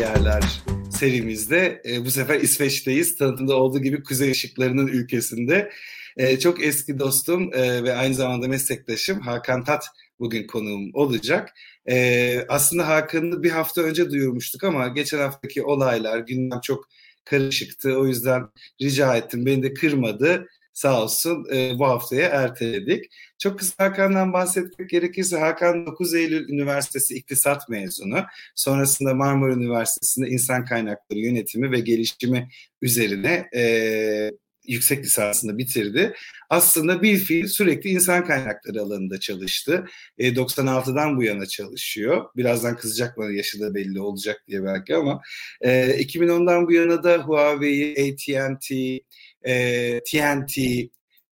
Yerler serimizde e, bu sefer İsveç'teyiz. Tanıtımda olduğu gibi kuzey ışıklarının ülkesinde. E, çok eski dostum e, ve aynı zamanda meslektaşım Hakan Tat bugün konuğum olacak. E, aslında Hakan'ı bir hafta önce duyurmuştuk ama geçen haftaki olaylar, gündem çok karışıktı. O yüzden rica ettim. Beni de kırmadı sağ olsun e, bu haftaya erteledik. Çok kısa Hakan'dan bahsetmek gerekirse Hakan 9 Eylül Üniversitesi İktisat mezunu. Sonrasında Marmara Üniversitesi'nde İnsan Kaynakları Yönetimi ve Gelişimi üzerine e, yüksek lisansını bitirdi. Aslında bir fiil sürekli insan kaynakları alanında çalıştı. E, 96'dan bu yana çalışıyor. Birazdan kızacak bana yaşı da belli olacak diye belki ama e, 2010'dan bu yana da Huawei, AT&T, e, TNT,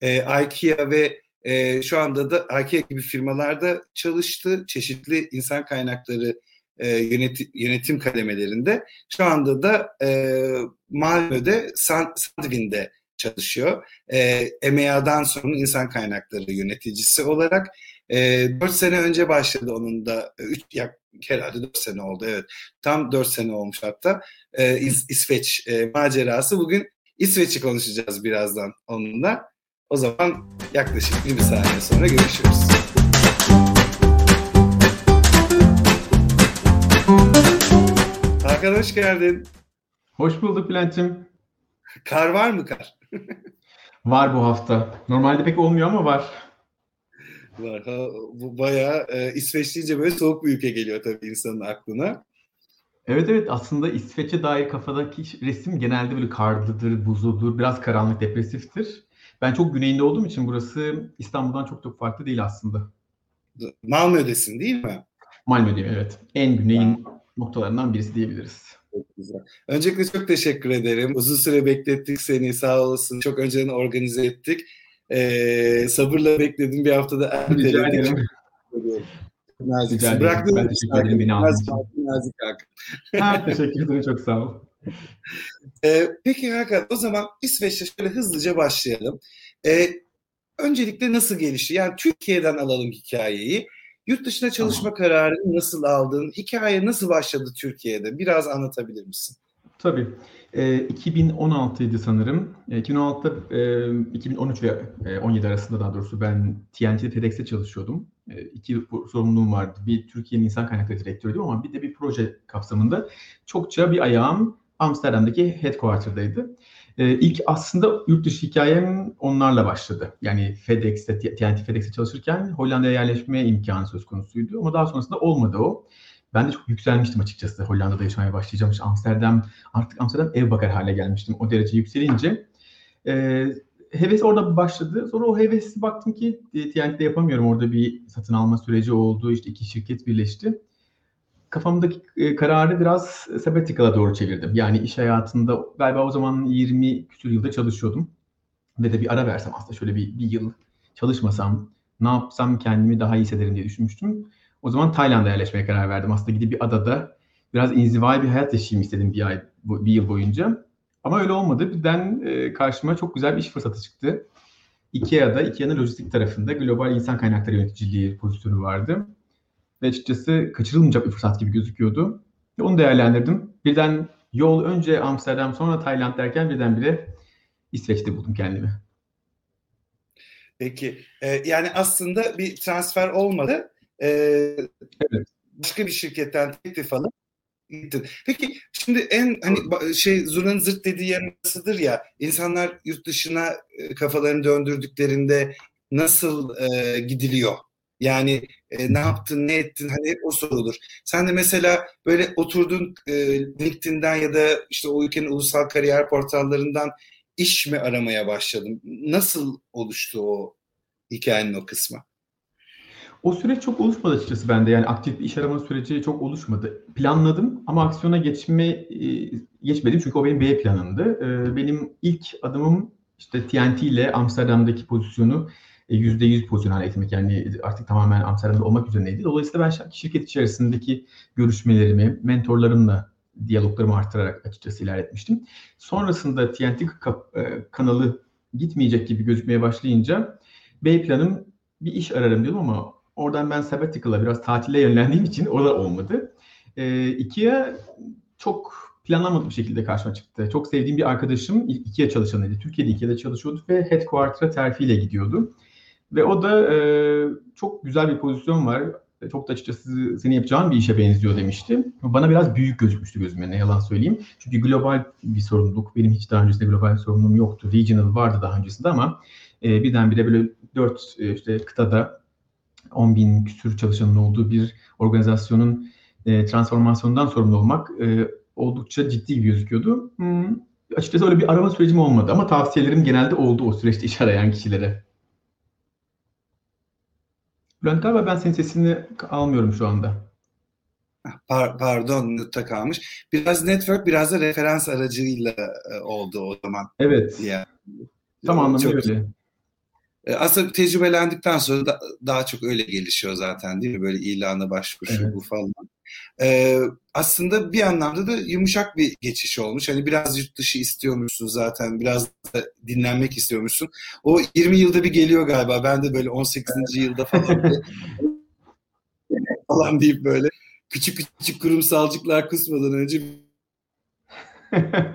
e, IKEA ve e, şu anda da IKEA gibi firmalarda çalıştı. Çeşitli insan kaynakları e, yönetim, yönetim kademelerinde. Şu anda da e, Malmö'de Sandvin'de çalışıyor. E, EMEA'dan sonra insan kaynakları yöneticisi olarak. E, 4 sene önce başladı onun da. 3 ya, herhalde 4 sene oldu evet. Tam 4 sene olmuş hatta. E, İs, İsveç e, macerası. Bugün İsveç'i konuşacağız birazdan onunla. O zaman yaklaşık bir saniye sonra görüşürüz. Hakan hoş geldin. Hoş bulduk Bülent'ciğim. Kar var mı kar? var bu hafta. Normalde pek olmuyor ama var. Var. Ha, bu bayağı e, İsveç deyince böyle soğuk bir ülke geliyor tabii insanın aklına. Evet evet aslında İsveç'e dair kafadaki resim genelde böyle karlıdır, buzludur, biraz karanlık, depresiftir. Ben çok güneyinde olduğum için burası İstanbul'dan çok çok farklı değil aslında. Malmö'desin değil mi? Malmö'deyim evet. En güneyin noktalarından birisi diyebiliriz. Çok güzel. Öncelikle çok teşekkür ederim. Uzun süre beklettik seni sağ olasın. Çok önceden organize ettik. Ee, sabırla bekledim bir haftada erteledik. Naziksin. Bıraktın ben teşekkür ederim beni için. Nazik Hakan. teşekkür ederim çok sağ ol. Ee, peki Hakan o zaman İsveç'te şöyle hızlıca başlayalım. Ee, öncelikle nasıl gelişti? Yani Türkiye'den alalım hikayeyi. Yurt dışına çalışma tamam. kararını nasıl aldın? Hikaye nasıl başladı Türkiye'de? Biraz anlatabilir misin? Tabii. E, 2016'ydı sanırım. E, 2016'da e, 2013 ve e, 17 arasında daha doğrusu ben TNT TEDx'te çalışıyordum. E, iki sorumluluğum vardı. Bir Türkiye'nin insan kaynakları direktörüydüm ama bir de bir proje kapsamında çokça bir ayağım Amsterdam'daki headquarter'daydı. E, ilk aslında yurt dışı hikayem onlarla başladı. Yani FedEx'te, TNT FedEx'te çalışırken Hollanda'ya yerleşme imkanı söz konusuydu ama daha sonrasında olmadı o. Ben de çok yükselmiştim açıkçası Hollanda'da yaşamaya başlayacağım. İşte Amsterdam, artık Amsterdam ev bakar hale gelmiştim o derece yükselince. E, heves orada başladı. Sonra o hevesi baktım ki TNT'de yapamıyorum. Orada bir satın alma süreci oldu. İşte iki şirket birleşti. Kafamdaki e, kararı biraz sabbatical'a doğru çevirdim. Yani iş hayatında galiba o zaman 20 küsur yılda çalışıyordum. Ve de bir ara versem aslında şöyle bir, bir yıl çalışmasam ne yapsam kendimi daha iyi hissederim diye düşünmüştüm. O zaman Tayland'a yerleşmeye karar verdim. Aslında gidip bir adada biraz inzivai bir hayat yaşayayım istedim bir ay, bir yıl boyunca. Ama öyle olmadı. Birden e, karşıma çok güzel bir iş fırsatı çıktı. IKEA'da, IKEA'nın lojistik tarafında global insan kaynakları yöneticiliği pozisyonu vardı. Ve açıkçası kaçırılmayacak bir fırsat gibi gözüküyordu. Ve onu değerlendirdim. Birden yol önce Amsterdam sonra Tayland derken birdenbire İsveç'te buldum kendimi. Peki. Ee, yani aslında bir transfer olmadı. Ee, evet. Başka bir şirketten teklif alıp gittin. Peki şimdi en hani şey zurnanın zırt dediği yer nasıldır ya insanlar yurt dışına e, kafalarını döndürdüklerinde nasıl e, gidiliyor? Yani e, ne yaptın, ne ettin hani hep o sorulur. Sen de mesela böyle oturdun e, LinkedIn'den ya da işte o ülkenin ulusal kariyer portallarından iş mi aramaya başladın? Nasıl oluştu o hikayenin o kısmı? O süreç çok oluşmadı açıkçası bende. Yani aktif iş arama süreci çok oluşmadı. Planladım ama aksiyona geçme e, geçmedim çünkü o benim B planımdı. E, benim ilk adımım işte TNT ile Amsterdam'daki pozisyonu %100 e, pozisyon hale getirmek. Yani artık tamamen Amsterdam'da olmak üzerineydi. Dolayısıyla ben şirket içerisindeki görüşmelerimi, mentorlarımla diyaloglarımı arttırarak açıkçası ilerletmiştim. Sonrasında TNT kanalı gitmeyecek gibi gözükmeye başlayınca B planım bir iş ararım diyorum ama oradan ben sabbatical'a biraz tatile yönlendiğim için o da olmadı. E, IKEA çok planlanmadık bir şekilde karşıma çıktı. Çok sevdiğim bir arkadaşım IKEA çalışanıydı. Türkiye'de IKEA'da çalışıyordu ve headquarter'a terfiyle gidiyordu. Ve o da e, çok güzel bir pozisyon var. Çok da açıkçası senin yapacağın bir işe benziyor demişti. Bana biraz büyük gözükmüştü gözüme ne yalan söyleyeyim. Çünkü global bir sorumluluk. Benim hiç daha öncesinde global bir sorumluluğum yoktu. Regional vardı daha öncesinde ama e, birdenbire böyle dört e, işte kıtada 10 bin küsür çalışanın olduğu bir organizasyonun e, transformasyonundan sorumlu olmak e, oldukça ciddi gözüküyordu. Hmm, açıkçası öyle bir arama sürecim olmadı ama tavsiyelerim genelde oldu o süreçte iş arayan kişilere. Bülent galiba ben senin sesini almıyorum şu anda. Par pardon, nutta kalmış. Biraz network, biraz da referans aracıyla e, oldu o zaman. Evet. Yani. Tam anlamıyla öyle. E, aslında tecrübelendikten sonra da, daha çok öyle gelişiyor zaten değil mi? Böyle ilana başvuru evet. bu falan. Ee, aslında bir anlamda da yumuşak bir geçiş olmuş. Hani biraz yurt dışı istiyormuşsun zaten. Biraz da dinlenmek istiyormuşsun. O 20 yılda bir geliyor galiba. Ben de böyle 18. yılda falan falan deyip böyle küçük küçük kurumsalcıklar kusmadan önce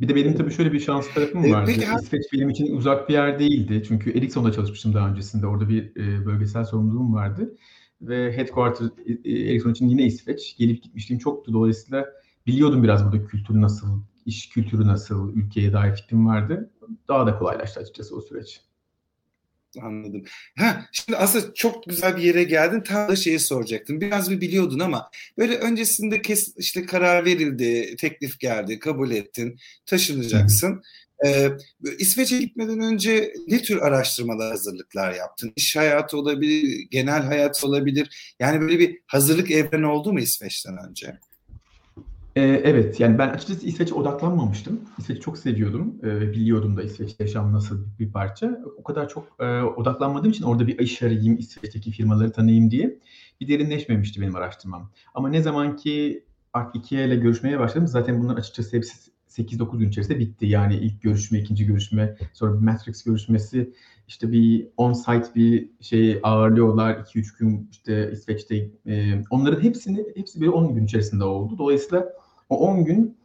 Bir de benim tabii şöyle bir şans tarafım e, vardı. Peki, İsveç benim için uzak bir yer değildi. Çünkü Ericsson'da çalışmıştım daha öncesinde. Orada bir e, bölgesel sorumluluğum vardı. Ve headquarter e, e, Ericsson için yine İsveç. Gelip gitmişliğim çoktu. Dolayısıyla biliyordum biraz burada kültür nasıl, iş kültürü nasıl, ülkeye dair fikrim vardı. Daha da kolaylaştı açıkçası o süreç. Anladım. Ha, şimdi aslında çok güzel bir yere geldin. Tam da şeyi soracaktım. Biraz bir biliyordun ama böyle öncesinde kes, işte karar verildi, teklif geldi, kabul ettin, taşınacaksın. Ee, İsveç'e gitmeden önce ne tür araştırmalar, hazırlıklar yaptın? İş hayatı olabilir, genel hayat olabilir. Yani böyle bir hazırlık evreni oldu mu İsveç'ten önce? Ee, evet, yani ben açıkçası İsveç'e odaklanmamıştım. İsveç'i çok seviyordum. Ee, biliyordum da İsveç'te yaşam nasıl bir parça. O kadar çok e, odaklanmadığım için orada bir iş arayayım, İsveç'teki firmaları tanıyayım diye bir derinleşmemişti benim araştırmam. Ama ne zaman ki artık IKEA ile görüşmeye başladım zaten bunların açıkçası hepsi 8-9 gün içerisinde bitti. Yani ilk görüşme, ikinci görüşme, sonra bir Matrix görüşmesi, işte bir on-site bir şey ağırlıyorlar. 2-3 gün işte İsveç'te. E, onların hepsini, hepsi bir 10 gün içerisinde oldu. Dolayısıyla o 10 gün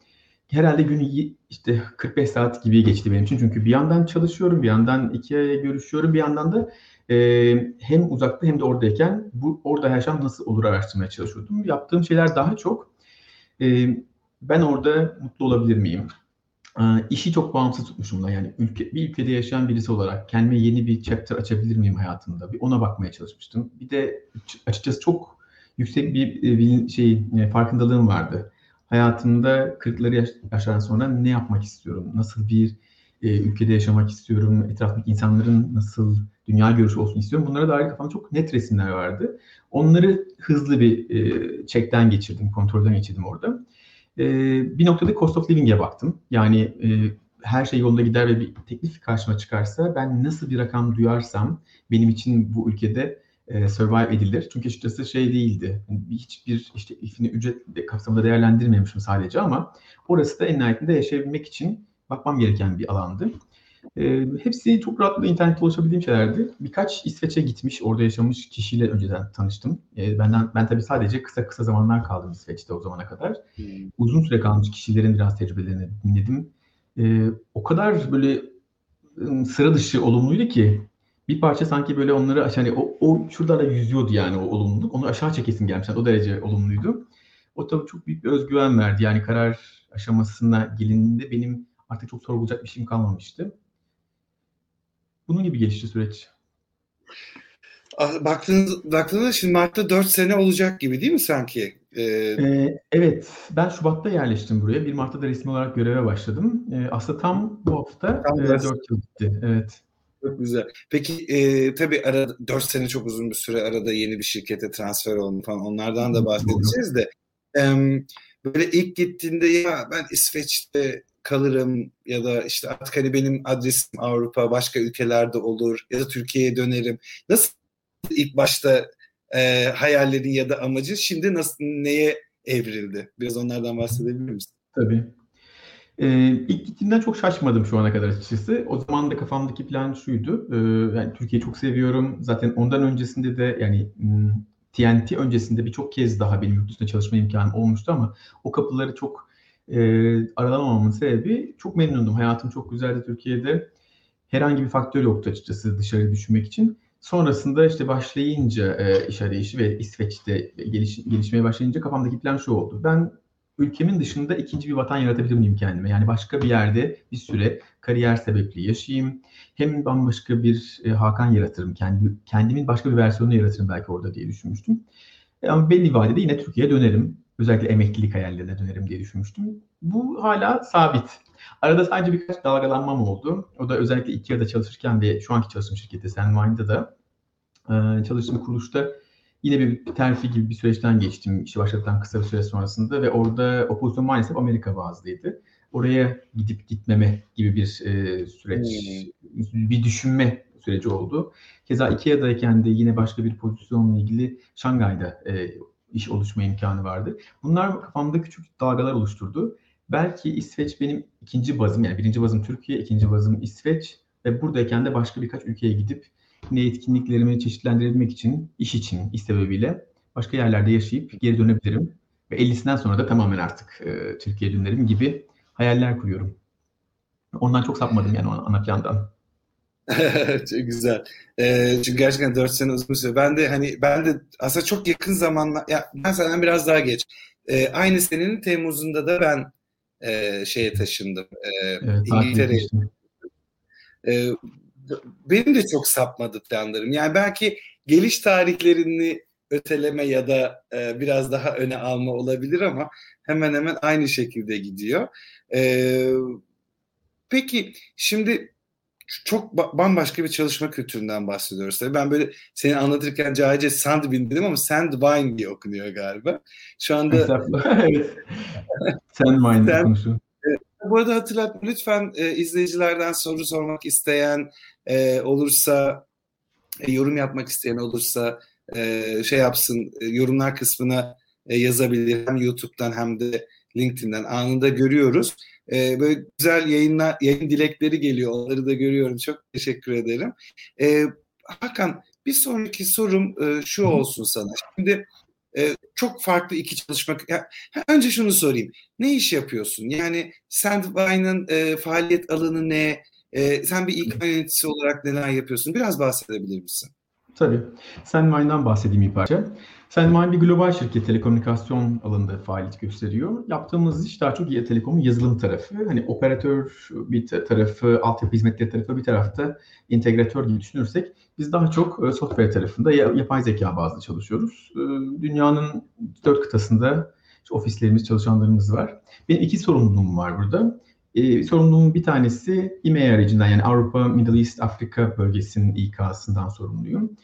herhalde günü işte 45 saat gibi geçti benim için. Çünkü bir yandan çalışıyorum, bir yandan iki görüşüyorum, bir yandan da e, hem uzakta hem de oradayken bu orada yaşam nasıl olur araştırmaya çalışıyordum. Yaptığım şeyler daha çok e, ben orada mutlu olabilir miyim? E, işi çok bağımsız tutmuşum da yani ülke, bir ülkede yaşayan birisi olarak kendime yeni bir chapter açabilir miyim hayatımda? Bir ona bakmaya çalışmıştım. Bir de açıkçası çok yüksek bir, bir şey farkındalığım vardı hayatımda 40'ları yaş- sonra ne yapmak istiyorum? Nasıl bir e, ülkede yaşamak istiyorum? Etrafındaki insanların nasıl dünya görüşü olsun istiyorum? Bunlara dair kafamda çok net resimler vardı. Onları hızlı bir e, check'ten geçirdim, kontrolden geçirdim orada. E, bir noktada cost of living'e baktım. Yani e, her şey yolunda gider ve bir teklif karşıma çıkarsa ben nasıl bir rakam duyarsam benim için bu ülkede e, survive edilir. Çünkü açıkçası şey değildi. Yani hiçbir işte ifini ücret kapsamında değerlendirmemişim sadece ama orası da en nihayetinde yaşayabilmek için bakmam gereken bir alandı. E, hepsi çok rahatlıkla internette ulaşabildiğim şeylerdi. Birkaç İsveç'e gitmiş, orada yaşamış kişiyle önceden tanıştım. E, benden ben tabii sadece kısa kısa zamanlar kaldım İsveç'te o zamana kadar. Hmm. Uzun süre kalmış kişilerin biraz tecrübelerini dinledim. E, o kadar böyle sıra dışı olumluydu ki bir parça sanki böyle onları hani o, o şurada da yüzüyordu yani o olumluluk. Onu aşağı çekesim gelmiş. Yani o derece olumluydu. O tabii çok büyük bir özgüven verdi. Yani karar aşamasına gelindiğinde benim artık çok sorgulayacak bir şeyim kalmamıştı. Bunun gibi gelişti süreç. Ah, baktığınız, baktığınızda şimdi Mart'ta 4 sene olacak gibi değil mi sanki? Ee, ee, evet, ben Şubat'ta yerleştim buraya. 1 Mart'ta da resmi olarak göreve başladım. Ee, aslında tam bu hafta tam e, 4 yıl gitti. Evet. Çok güzel. Peki e, tabii arada 4 sene çok uzun bir süre arada yeni bir şirkete transfer oldu falan onlardan da bahsedeceğiz de e, böyle ilk gittiğinde ya ben İsveç'te kalırım ya da işte artık hani benim adresim Avrupa başka ülkelerde olur ya da Türkiye'ye dönerim. Nasıl ilk başta e, hayallerin ya da amacın şimdi nasıl neye evrildi? Biraz onlardan bahsedebilir misin? Tabii. Ee, ilk gittiğimden çok şaşmadım şu ana kadar açıkçası. O zaman da kafamdaki plan şuydu. Ee, yani Türkiye'yi çok seviyorum. Zaten ondan öncesinde de yani TNT öncesinde birçok kez daha benim yurt dışında çalışma imkanım olmuştu ama o kapıları çok e, aralamamamın sebebi çok memnundum. Hayatım çok güzeldi Türkiye'de. Herhangi bir faktör yoktu açıkçası dışarı düşünmek için. Sonrasında işte başlayınca e, iş arayışı ve İsveç'te geliş, gelişmeye başlayınca kafamdaki plan şu oldu. Ben ülkemin dışında ikinci bir vatan yaratabilir miyim kendime? Yani başka bir yerde bir süre kariyer sebepli yaşayayım. Hem bambaşka bir e, Hakan yaratırım. Kendi, kendimin başka bir versiyonunu yaratırım belki orada diye düşünmüştüm. E, ama belli vadede yine Türkiye'ye dönerim. Özellikle emeklilik hayallerine dönerim diye düşünmüştüm. Bu hala sabit. Arada sadece birkaç dalgalanmam oldu. O da özellikle IKEA'da çalışırken ve şu anki çalıştığım şirkette Sandmine'da da çalıştığım kuruluşta yine bir terfi gibi bir süreçten geçtim işe başladıktan kısa bir süre sonrasında ve orada o pozisyon maalesef Amerika bazlıydı. Oraya gidip gitmeme gibi bir e, süreç, hmm. bir düşünme süreci oldu. Keza Ikea'dayken de yine başka bir pozisyonla ilgili Şangay'da e, iş oluşma imkanı vardı. Bunlar kafamda küçük dalgalar oluşturdu. Belki İsveç benim ikinci bazım yani birinci bazım Türkiye, ikinci bazım İsveç ve buradayken de başka birkaç ülkeye gidip yine etkinliklerimi çeşitlendirebilmek için, iş için, iş sebebiyle başka yerlerde yaşayıp geri dönebilirim. Ve 50'sinden sonra da tamamen artık e, Türkiye'ye dönerim gibi hayaller kuruyorum. Ondan çok sapmadım yani ana plandan. çok güzel. Ee, çünkü gerçekten 4 sene uzun süre. Ben de hani ben de aslında çok yakın zamanla ya ben senden biraz daha geç. Ee, aynı senenin Temmuz'unda da ben e, şeye taşındım. E, evet, İngiltere'ye. E, benim de çok sapmadı planlarım. Yani belki geliş tarihlerini öteleme ya da e, biraz daha öne alma olabilir ama hemen hemen aynı şekilde gidiyor. E, peki şimdi çok bambaşka bir çalışma kültüründen bahsediyoruz. Tabii ben böyle seni anlatırken cahice Sandvin dedim ama Sandvine diye okunuyor galiba. Şu anda. Sandvine konusu. Bu arada hatırlat lütfen e, izleyicilerden soru sormak isteyen e, olursa, e, yorum yapmak isteyen olursa e, şey yapsın, e, yorumlar kısmına e, yazabilir. Hem YouTube'dan hem de LinkedIn'den anında görüyoruz. E, böyle güzel yayınlar, yayın dilekleri geliyor. Onları da görüyorum. Çok teşekkür ederim. E, Hakan bir sonraki sorum e, şu olsun sana. Şimdi e, çok farklı iki çalışma. Ya, önce şunu sorayım. Ne iş yapıyorsun? Yani Sandvine'ın e, faaliyet alanı ne? E, sen bir ilk yöneticisi olarak neler yapıyorsun? Biraz bahsedebilir misin? Tabii. Sandvine'dan bahsedeyim bir parça. Sandvine bir global şirket telekomünikasyon alanında faaliyet gösteriyor. Yaptığımız iş daha çok ya telekomun yazılım tarafı. Hani operatör bir tarafı, altyapı hizmetleri tarafı bir tarafta integratör gibi düşünürsek biz daha çok e, software tarafında yapay zeka bazlı çalışıyoruz. E, dünyanın dört kıtasında ofislerimiz, çalışanlarımız var. Benim iki sorumluluğum var burada. E, sorumluluğum bir tanesi IMEA aracından yani Avrupa, Middle East, Afrika bölgesinin İK'sından sorumluyum.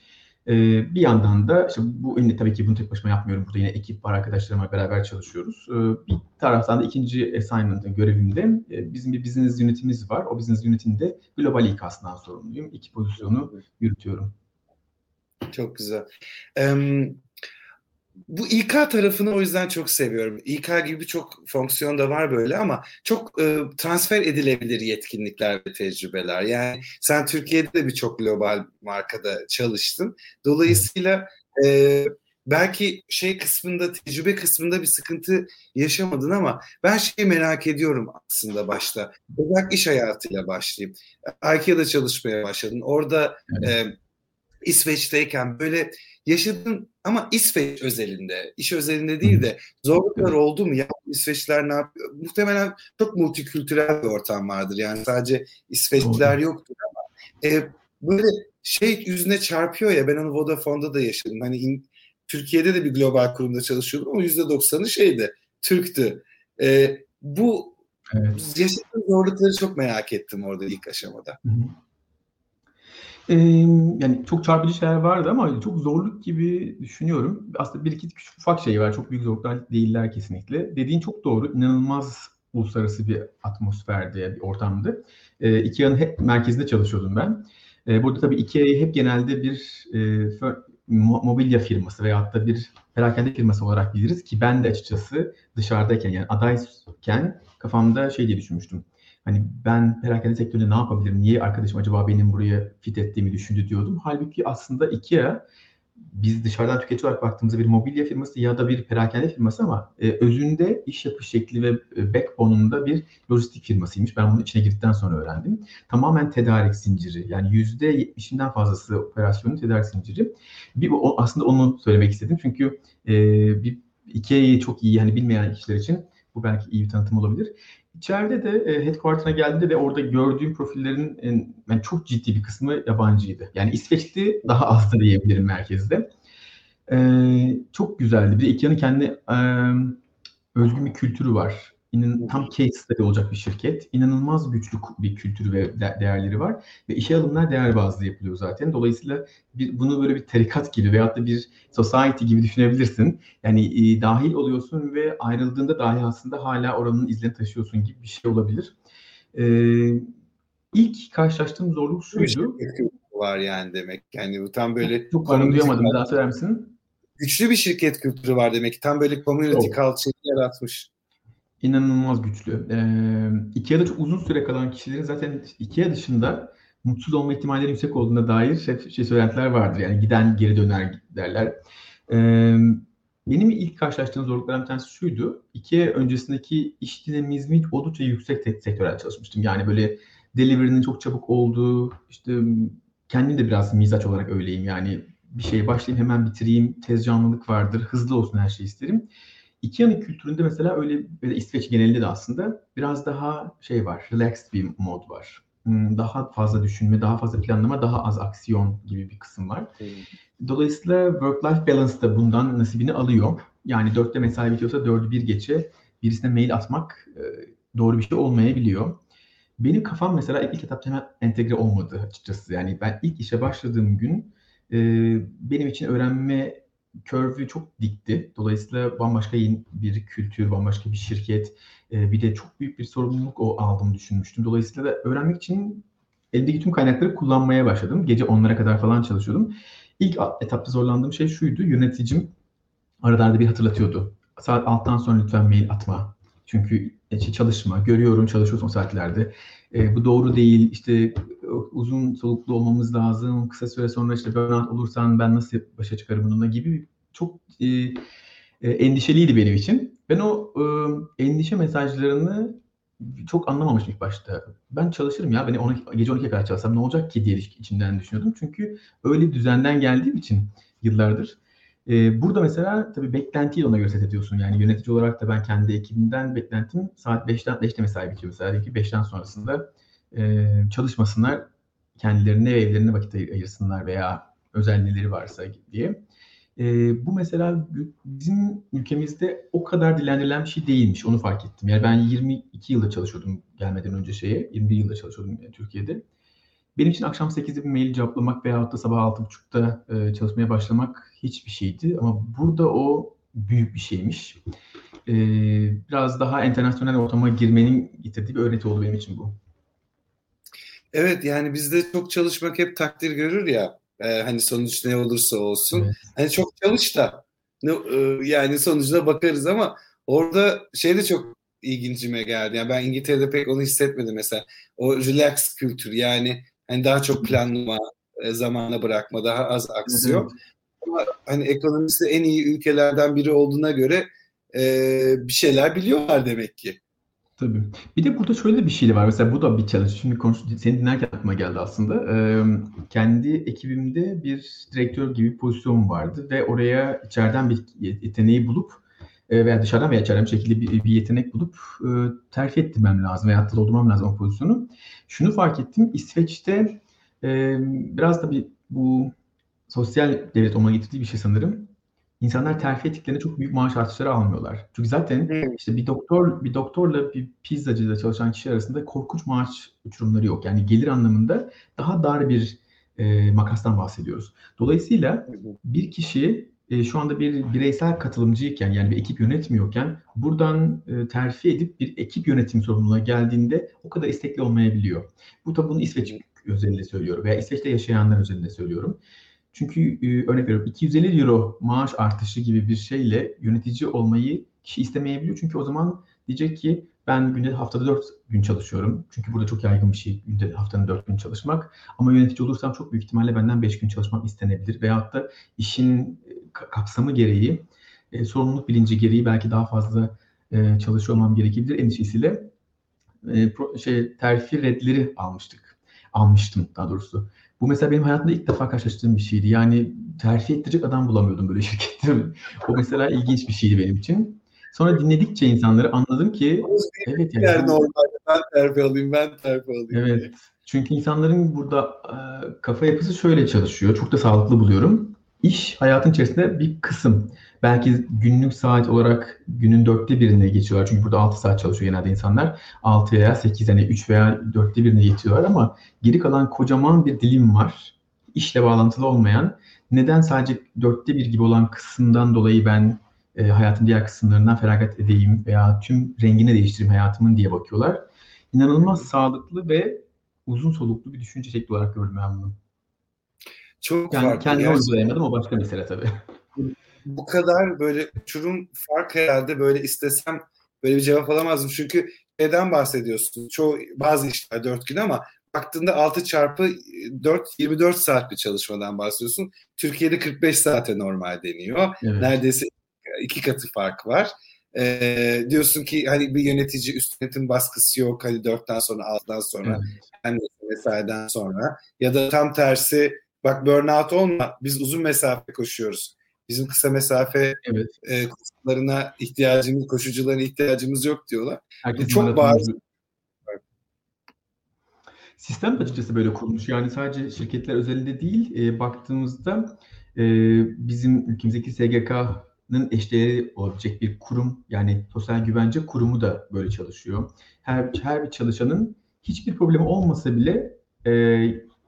E, bir yandan da işte bu tabii ki bunu tek başıma yapmıyorum. Burada yine ekip var, arkadaşlarımla beraber çalışıyoruz. E, bir taraftan da ikinci assignment görevimde e, bizim bir business unitimiz var. O business unitinde global İK'sından sorumluyum. İki pozisyonu yürütüyorum. Çok güzel. Um, bu İK tarafını o yüzden çok seviyorum. İK gibi çok fonksiyon da var böyle ama çok e, transfer edilebilir yetkinlikler ve tecrübeler. Yani sen Türkiye'de de birçok global markada çalıştın. Dolayısıyla e, belki şey kısmında, tecrübe kısmında bir sıkıntı yaşamadın ama ben şeyi merak ediyorum aslında başta. Özellikle iş hayatıyla başlayayım. IKEA'da çalışmaya başladın. Orada evet. e, İsveç'teyken böyle yaşadın ama İsveç özelinde, iş özelinde değil de zorluklar oldu mu? Ya İsveçliler ne yapıyor? Muhtemelen çok multikültürel bir ortam vardır. Yani sadece İsveçliler yoktur ama e, böyle şey yüzüne çarpıyor ya ben onu Vodafone'da da yaşadım. Hani in, Türkiye'de de bir global kurumda çalışıyordum ama yüzde doksanı şeydi, Türktü. E, bu evet. yaşadığım zorlukları çok merak ettim orada ilk aşamada. Hı hı yani çok çarpıcı şeyler vardı ama çok zorluk gibi düşünüyorum. Aslında bir iki küçük ufak şey var. Çok büyük zorluklar değiller kesinlikle. Dediğin çok doğru. İnanılmaz uluslararası bir atmosferde, bir ortamdı. E, Ikea'nın hep merkezinde çalışıyordum ben. E, burada tabii Ikea'yı hep genelde bir e, mobilya firması veyahut da bir perakende firması olarak biliriz ki ben de açıkçası dışarıdayken yani adayken kafamda şey diye düşünmüştüm Hani ben perakende sektöründe ne yapabilirim? Niye arkadaşım acaba benim buraya fit ettiğimi düşündü diyordum. Halbuki aslında IKEA biz dışarıdan tüketici olarak baktığımızda bir mobilya firması ya da bir perakende firması ama e, özünde iş yapış şekli ve e, backbone'unda bir lojistik firmasıymış. Ben bunun içine girdikten sonra öğrendim. Tamamen tedarik zinciri. Yani %70'inden fazlası operasyonun tedarik zinciri. Bir, aslında onu söylemek istedim. Çünkü e, bir Ikea'yı çok iyi yani bilmeyen kişiler için bu belki iyi bir tanıtım olabilir. İçeride de e, headquarter'a geldi ve orada gördüğüm profillerin en, yani çok ciddi bir kısmı yabancıydı. Yani İsveçli daha az da diyebilirim merkezde. E, çok güzeldi. Bir de Ikea'nın kendi e, özgün bir kültürü var. İnan, tam case study olacak bir şirket. İnanılmaz güçlü bir kültürü ve değerleri var. Ve işe alımlar değer bazlı yapılıyor zaten. Dolayısıyla bir, bunu böyle bir tarikat gibi veyahut da bir society gibi düşünebilirsin. Yani e, dahil oluyorsun ve ayrıldığında dahi aslında hala oranın izlerini taşıyorsun gibi bir şey olabilir. E, ilk karşılaştığım zorluk şuydu. var yani demek. Yani bu tam böyle... Çok pardon duyamadım. Bir daha söyler misin? Güçlü bir şirket kültürü var demek. Tam böyle community oh. culture'ı yaratmış inanılmaz güçlü. Ee, Ikea'da çok uzun süre kalan kişilerin zaten Ikea dışında mutsuz olma ihtimalleri yüksek olduğuna dair şey, şey söylentiler vardır. Yani giden geri döner derler. Ee, benim ilk karşılaştığım zorluklardan bir tanesi şuydu. Ikea öncesindeki iş dinamizmi oldukça yüksek sektörel çalışmıştım. Yani böyle delivery'nin çok çabuk olduğu, işte kendim de biraz mizaç olarak öyleyim. Yani bir şeye başlayayım hemen bitireyim, tez canlılık vardır, hızlı olsun her şey isterim. Ikea'nın kültüründe mesela öyle ve İsveç genelinde de aslında biraz daha şey var, relaxed bir mod var. Hmm, daha fazla düşünme, daha fazla planlama, daha az aksiyon gibi bir kısım var. Dolayısıyla work-life balance da bundan nasibini alıyor. Yani dörtte mesai bitiyorsa dördü bir geçe birisine mail atmak e, doğru bir şey olmayabiliyor. Benim kafam mesela ilk etapta hemen entegre olmadı açıkçası. Yani ben ilk işe başladığım gün e, benim için öğrenme curve'ü çok dikti. Dolayısıyla bambaşka bir kültür, bambaşka bir şirket, e, bir de çok büyük bir sorumluluk o aldım düşünmüştüm. Dolayısıyla da öğrenmek için eldeki tüm kaynakları kullanmaya başladım. Gece onlara kadar falan çalışıyordum. İlk etapta zorlandığım şey şuydu. Yöneticim aralarda bir hatırlatıyordu. Saat alttan sonra lütfen mail atma. Çünkü e, çalışma, görüyorum çalışıyorsun o saatlerde. E, bu doğru değil, işte uzun soluklu olmamız lazım, kısa süre sonra işte burnout olursan ben nasıl başa çıkarım bununla gibi çok e, e, endişeliydi benim için. Ben o e, endişe mesajlarını çok anlamamışım ilk başta. Ben çalışırım ya, beni 12, gece 12'ye kadar çalışsam ne olacak ki diye içimden düşünüyordum. Çünkü öyle düzenden geldiğim için yıllardır ee, burada mesela tabii beklentiyi ona göre set ediyorsun. Yani yönetici olarak da ben kendi ekibimden beklentim saat 5'ten 5'te mesai bitiyor mesela. Ki 5'ten sonrasında e, çalışmasınlar, kendilerine ve evlerine vakit ayırsınlar veya özellikleri varsa diye. E, bu mesela bizim ülkemizde o kadar dilendirilen bir şey değilmiş. Onu fark ettim. Yani ben 22 yılda çalışıyordum gelmeden önce şeye. 21 yılda çalışıyordum yani Türkiye'de. Benim için akşam 8'de bir mail cevaplamak veya da sabah 6.30'da e, çalışmaya başlamak hiçbir şeydi. Ama burada o büyük bir şeymiş. E, biraz daha internasyonel ortama girmenin getirdiği bir öğreti oldu benim için bu. Evet yani bizde çok çalışmak hep takdir görür ya. E, hani sonuç ne olursa olsun. Evet. Hani çok çalış da ne, e, yani sonucuna bakarız ama orada şey de çok ilgincime geldi. Yani ben İngiltere'de pek onu hissetmedim mesela. O relax kültür yani Hani daha çok planlama, e, zamana bırakma, daha az aksiyon. Ama hani ekonomisi en iyi ülkelerden biri olduğuna göre e, bir şeyler biliyorlar demek ki. Tabii. Bir de burada şöyle bir şey var. Mesela bu da bir challenge. Şimdi konuş, seni dinlerken aklıma geldi aslında. Ee, kendi ekibimde bir direktör gibi bir pozisyon vardı ve oraya içeriden bir yeteneği bulup veya dışarıdan veya içeriden bir şekilde bir, bir yetenek bulup e, terfi ettirmem lazım veya da doldurmam lazım o pozisyonu. Şunu fark ettim. İsveç'te e, biraz da bir bu sosyal devlet olma getirdiği bir şey sanırım. İnsanlar terfi ettiklerinde çok büyük maaş artışları almıyorlar. Çünkü zaten işte bir doktor bir doktorla bir pizzacıda çalışan kişi arasında korkunç maaş uçurumları yok. Yani gelir anlamında daha dar bir e, makastan bahsediyoruz. Dolayısıyla bir kişi e, şu anda bir bireysel katılımcıyken yani bir ekip yönetmiyorken buradan e, terfi edip bir ekip yönetim sorumluluğuna geldiğinde o kadar istekli olmayabiliyor. Bu tabi bunu İsveç özelinde söylüyorum veya İsveç'te yaşayanlar özelinde söylüyorum. Çünkü e, örnek veriyorum 250 euro maaş artışı gibi bir şeyle yönetici olmayı kişi istemeyebiliyor. Çünkü o zaman diyecek ki Ben günde haftada 4 gün çalışıyorum. Çünkü burada çok yaygın bir şey günde haftanın 4 gün çalışmak. Ama yönetici olursam çok büyük ihtimalle benden 5 gün çalışmak istenebilir. Veyahut da işin kapsamı gereği, e, sorumluluk bilinci gereği belki daha fazla e, çalışıyor olmam gerekebilir endişesiyle e, pro, şey terfi redleri almıştık. Almıştım daha doğrusu. Bu mesela benim hayatımda ilk defa karşılaştığım bir şeydi. Yani terfi ettirecek adam bulamıyordum böyle şirkette. o mesela ilginç bir şeydi benim için. Sonra dinledikçe insanları anladım ki evet yani, normalde ben terfi alayım, ben terfi alayım. Evet. Çünkü insanların burada e, kafa yapısı şöyle çalışıyor. Çok da sağlıklı buluyorum. İş hayatın içerisinde bir kısım. Belki günlük saat olarak günün dörtte birine geçiyorlar. Çünkü burada 6 saat çalışıyor genelde insanlar. 6 veya 8 yani 3 veya dörtte birine geçiyorlar ama geri kalan kocaman bir dilim var. İşle bağlantılı olmayan. Neden sadece dörtte bir gibi olan kısımdan dolayı ben e, hayatın diğer kısımlarından feragat edeyim veya tüm rengini değiştireyim hayatımın diye bakıyorlar. İnanılmaz sağlıklı ve uzun soluklu bir düşünce şekli olarak gördüm ben bunu. Çok yani farklı. Kendimi uygulayamadım o başka mesele tabii. Bu kadar böyle uçurum fark herhalde böyle istesem böyle bir cevap alamazdım. Çünkü neden bahsediyorsun? Çoğu bazı işler 4 gün ama baktığında 6 çarpı 4 24 saat bir çalışmadan bahsediyorsun. Türkiye'de 45 saate normal deniyor. Evet. Neredeyse iki katı fark var. Ee, diyorsun ki hani bir yönetici üst yönetim baskısı yok hani dörtten sonra altıdan sonra evet. hem mesaiden sonra ya da tam tersi bak burnout olma biz uzun mesafe koşuyoruz. Bizim kısa mesafe evet. e, koşularına ihtiyacımız, koşucuların ihtiyacımız yok diyorlar. Herkes çok bariz. Sistem açıkçası böyle kurulmuş. Yani sadece şirketler özelinde değil, e, baktığımızda e, bizim ülkemizdeki SGK eşdeğeri olabilecek bir kurum yani sosyal güvence kurumu da böyle çalışıyor. Her, her bir çalışanın hiçbir problemi olmasa bile e,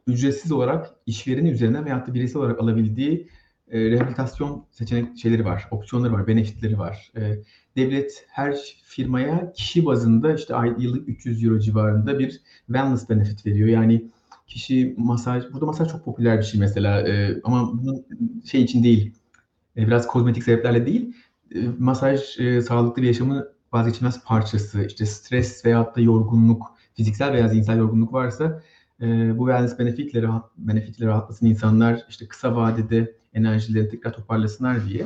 ücretsiz olarak işvereni üzerinden veyahut da bireysel olarak alabildiği e, rehabilitasyon seçenek şeyleri var, opsiyonları var, benefitleri var. E, devlet her firmaya kişi bazında işte ay, yıllık 300 euro civarında bir wellness benefit veriyor. Yani kişi masaj, burada masaj çok popüler bir şey mesela e, ama bunun şey için değil, e, biraz kozmetik sebeplerle değil, e, masaj e, sağlıklı bir yaşamın vazgeçilmez parçası. İşte stres veyahut da yorgunluk, fiziksel veya zihinsel yorgunluk varsa e, bu wellness benefitle, rahat, benefitle rahatlasın insanlar işte kısa vadede enerjileri tekrar toparlasınlar diye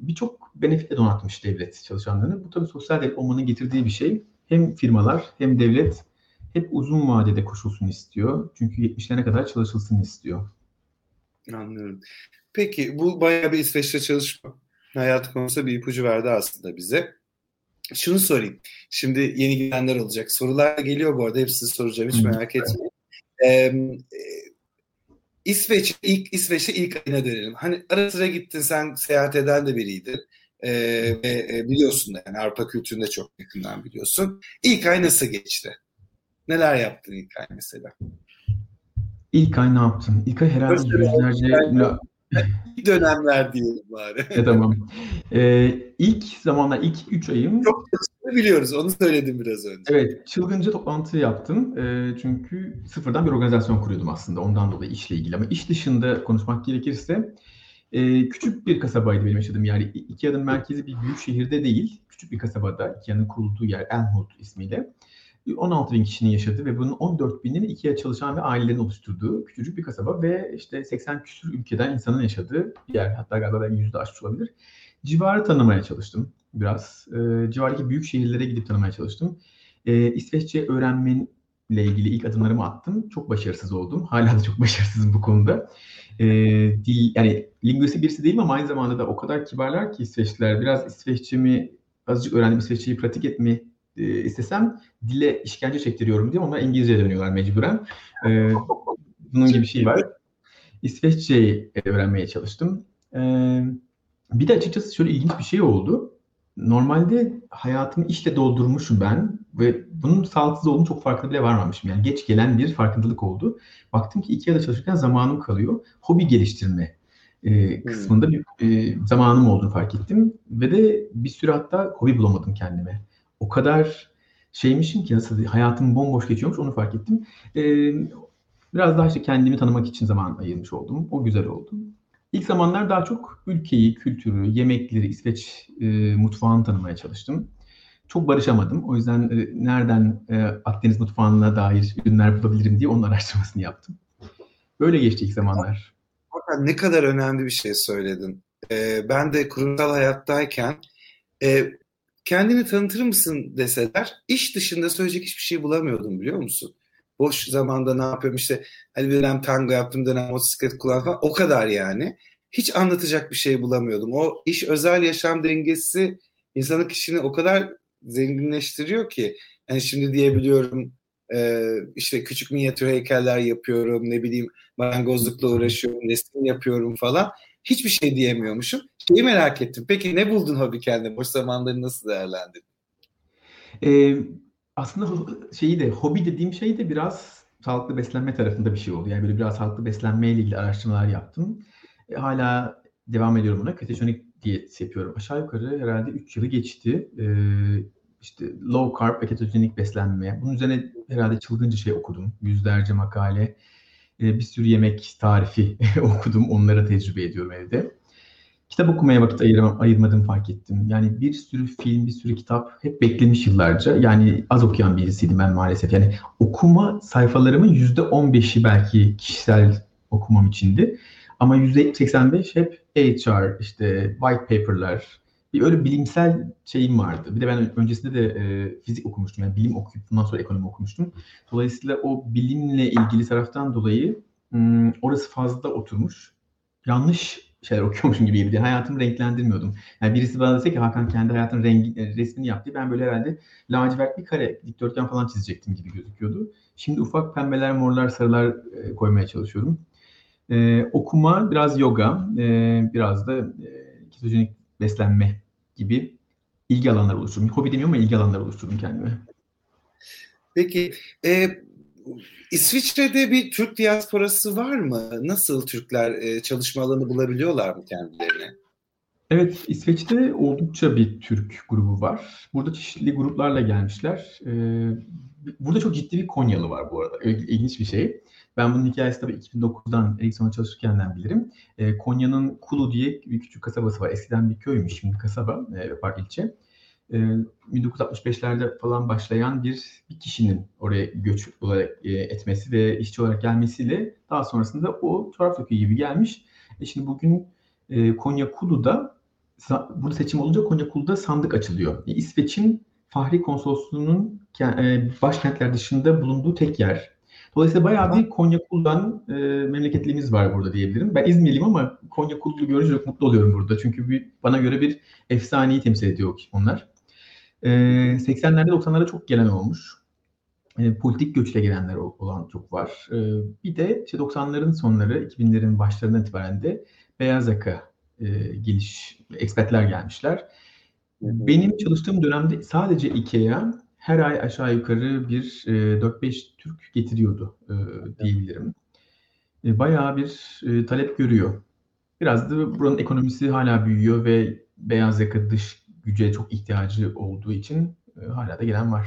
birçok benefitle donatmış devlet çalışanlarını. Bu tabii sosyal devlet olmanın getirdiği bir şey. Hem firmalar hem devlet hep uzun vadede koşulsun istiyor. Çünkü 70'lerine kadar çalışılsın istiyor. Anlıyorum. Peki bu bayağı bir İsveç'te çalışma hayat konusunda bir ipucu verdi aslında bize. Şunu sorayım. Şimdi yeni gelenler olacak. Sorular geliyor bu arada. Hepsini soracağım. Hiç merak etmeyin. Ee, İsveç ilk İsveç'e ilk ayına dönelim. Hani ara sıra gittin sen seyahat eden de biriydin. Ee, ve e, biliyorsun da yani Avrupa kültüründe çok yakından biliyorsun. İlk ay nasıl geçti? Neler yaptın ilk ay mesela? İlk ay ne yaptım? İlk ay herhalde yüzlerce... İlk dönemler diyelim bari. e, tamam. Ee, ilk zamanlar, ilk üç ayım... Çok biliyoruz, onu söyledim biraz önce. Evet, çılgınca toplantı yaptım. E, çünkü sıfırdan bir organizasyon kuruyordum aslında ondan dolayı işle ilgili. Ama iş dışında konuşmak gerekirse e, küçük bir kasabaydı benim yaşadığım yer. İKEA'nın merkezi bir büyük şehirde değil, küçük bir kasabada İKEA'nın kurulduğu yer Elmhult ismiyle. 16 bin kişinin yaşadığı ve bunun 14 binin IKEA çalışan ve ailelerin oluşturduğu küçücük bir kasaba ve işte 80 küsur ülkeden insanın yaşadığı bir yer. Hatta galiba ben yüzde aşmış olabilir. Civarı tanımaya çalıştım biraz. E, civardaki büyük şehirlere gidip tanımaya çalıştım. E, İsveççe öğrenmeyle ilgili ilk adımlarımı attım. Çok başarısız oldum. Hala da çok başarısızım bu konuda. E, dil, yani lingüistik birisi değilim ama aynı zamanda da o kadar kibarlar ki İsveçliler. Biraz İsveççemi azıcık öğrendim İsveççeyi pratik etmeyi e, istesem dile işkence çektiriyorum diye onlar İngilizce dönüyorlar mecburen. E, bunun gibi bir şey var. İsveççeyi öğrenmeye çalıştım. E, bir de açıkçası şöyle ilginç bir şey oldu. Normalde hayatımı işle doldurmuşum ben ve bunun sağlıksız olduğunu çok farkında bile varmamışım. Yani geç gelen bir farkındalık oldu. Baktım ki iki yılda çalışırken zamanım kalıyor. Hobi geliştirme e, kısmında bir e, zamanım olduğunu fark ettim. Ve de bir süre hatta hobi bulamadım kendime o kadar şeymişim ki nasıl hayatım bomboş geçiyormuş onu fark ettim. Ee, biraz daha işte kendimi tanımak için zaman ayırmış oldum. O güzel oldu. İlk zamanlar daha çok ülkeyi, kültürü, yemekleri, İsveç e, mutfağını tanımaya çalıştım. çok barışamadım. O yüzden e, nereden e, Akdeniz mutfağına dair ürünler bulabilirim diye onun araştırmasını yaptım. Böyle geçti ilk zamanlar. Ne kadar önemli bir şey söyledin. Ee, ben de kurumsal hayattayken e, kendini tanıtır mısın deseler iş dışında söyleyecek hiçbir şey bulamıyordum biliyor musun? Boş zamanda ne yapıyorum işte hani bir dönem tango yaptım dönem motosiklet kullandım falan o kadar yani. Hiç anlatacak bir şey bulamıyordum. O iş özel yaşam dengesi insanın kişini o kadar zenginleştiriyor ki. Yani şimdi diyebiliyorum e, işte küçük minyatür heykeller yapıyorum ne bileyim marangozlukla uğraşıyorum resim yapıyorum falan. Hiçbir şey diyemiyormuşum. Şeyi merak ettim. Peki ne buldun hobi kendine? Boş zamanları nasıl değerlendirdin? Ee, aslında şeyi de hobi dediğim şey de biraz sağlıklı beslenme tarafında bir şey oldu. Yani böyle biraz sağlıklı beslenmeyle ilgili araştırmalar yaptım. E, hala devam ediyorum buna. Ketojenik diyet yapıyorum. Aşağı yukarı herhalde 3 yılı geçti. E, işte low carb ve ketojenik beslenme. Bunun üzerine herhalde çılgınca şey okudum. Yüzlerce makale. E, bir sürü yemek tarifi okudum. Onlara tecrübe ediyorum evde. Kitap okumaya vakit ayırmam, ayırmadım fark ettim. Yani bir sürü film, bir sürü kitap hep beklemiş yıllarca. Yani az okuyan birisiydim ben maalesef. Yani okuma sayfalarımın yüzde 15'i belki kişisel okumam içindi. Ama %85 hep HR, işte white paper'lar, bir öyle bilimsel şeyim vardı. Bir de ben öncesinde de e, fizik okumuştum. Yani bilim okuyup bundan sonra ekonomi okumuştum. Dolayısıyla o bilimle ilgili taraftan dolayı hmm, orası fazla oturmuş. Yanlış şeyler okuyormuşum gibi gibiydi. Hayatımı renklendirmiyordum. Yani birisi bana dese ki Hakan kendi hayatının rengi, e, resmini yaptı. Ben böyle herhalde lacivert bir kare, dikdörtgen falan çizecektim gibi gözüküyordu. Şimdi ufak pembeler, morlar, sarılar e, koymaya çalışıyorum. E, okuma, biraz yoga, e, biraz da e, ketojenik beslenme gibi ilgi alanları oluşturdum. Hobi demiyorum ama ilgi alanları oluşturdum kendime. Peki, e, İsviçre'de bir Türk diasporası var mı? Nasıl Türkler e, çalışma alanı bulabiliyorlar mı kendilerine? Evet, İsveç'te oldukça bir Türk grubu var. Burada çeşitli gruplarla gelmişler. Ee, burada çok ciddi bir Konyalı var bu arada. İlginç bir şey. Ben bunun hikayesi tabii 2009'dan Ericsson'a çalışırkenden bilirim. E, Konya'nın Kulu diye bir küçük kasabası var. Eskiden bir köymüş, şimdi kasaba, e, park ilçe. E, 1965'lerde falan başlayan bir, bir kişinin oraya göç olarak e, etmesi ve işçi olarak gelmesiyle daha sonrasında o Çorapköy gibi gelmiş. E şimdi bugün e, Konya Kulu'da burada seçim olunca Konya Kulu'da sandık açılıyor. E, İsveç'in Fahri Konsolosluğu'nun e, başkentler dışında bulunduğu tek yer Dolayısıyla bayağı bir Konya Kul'dan e, memleketliğimiz var burada diyebilirim. Ben İzmirliyim ama Konya Kul'u görünce çok mutlu oluyorum burada. Çünkü bir, bana göre bir efsaneyi temsil ediyor onlar. E, 80'lerde 90'larda çok gelen olmuş. E, politik göçle gelenler olan çok var. E, bir de işte 90'ların sonları, 2000'lerin başlarından itibaren de beyaz yaka e, geliş, ekspertler gelmişler. Benim çalıştığım dönemde sadece IKEA her ay aşağı yukarı bir e, 4-5 Türk getiriyordu e, diyebilirim. E, bayağı bir e, talep görüyor. Biraz da buranın ekonomisi hala büyüyor ve beyaz yaka dış güce çok ihtiyacı olduğu için e, hala da gelen var.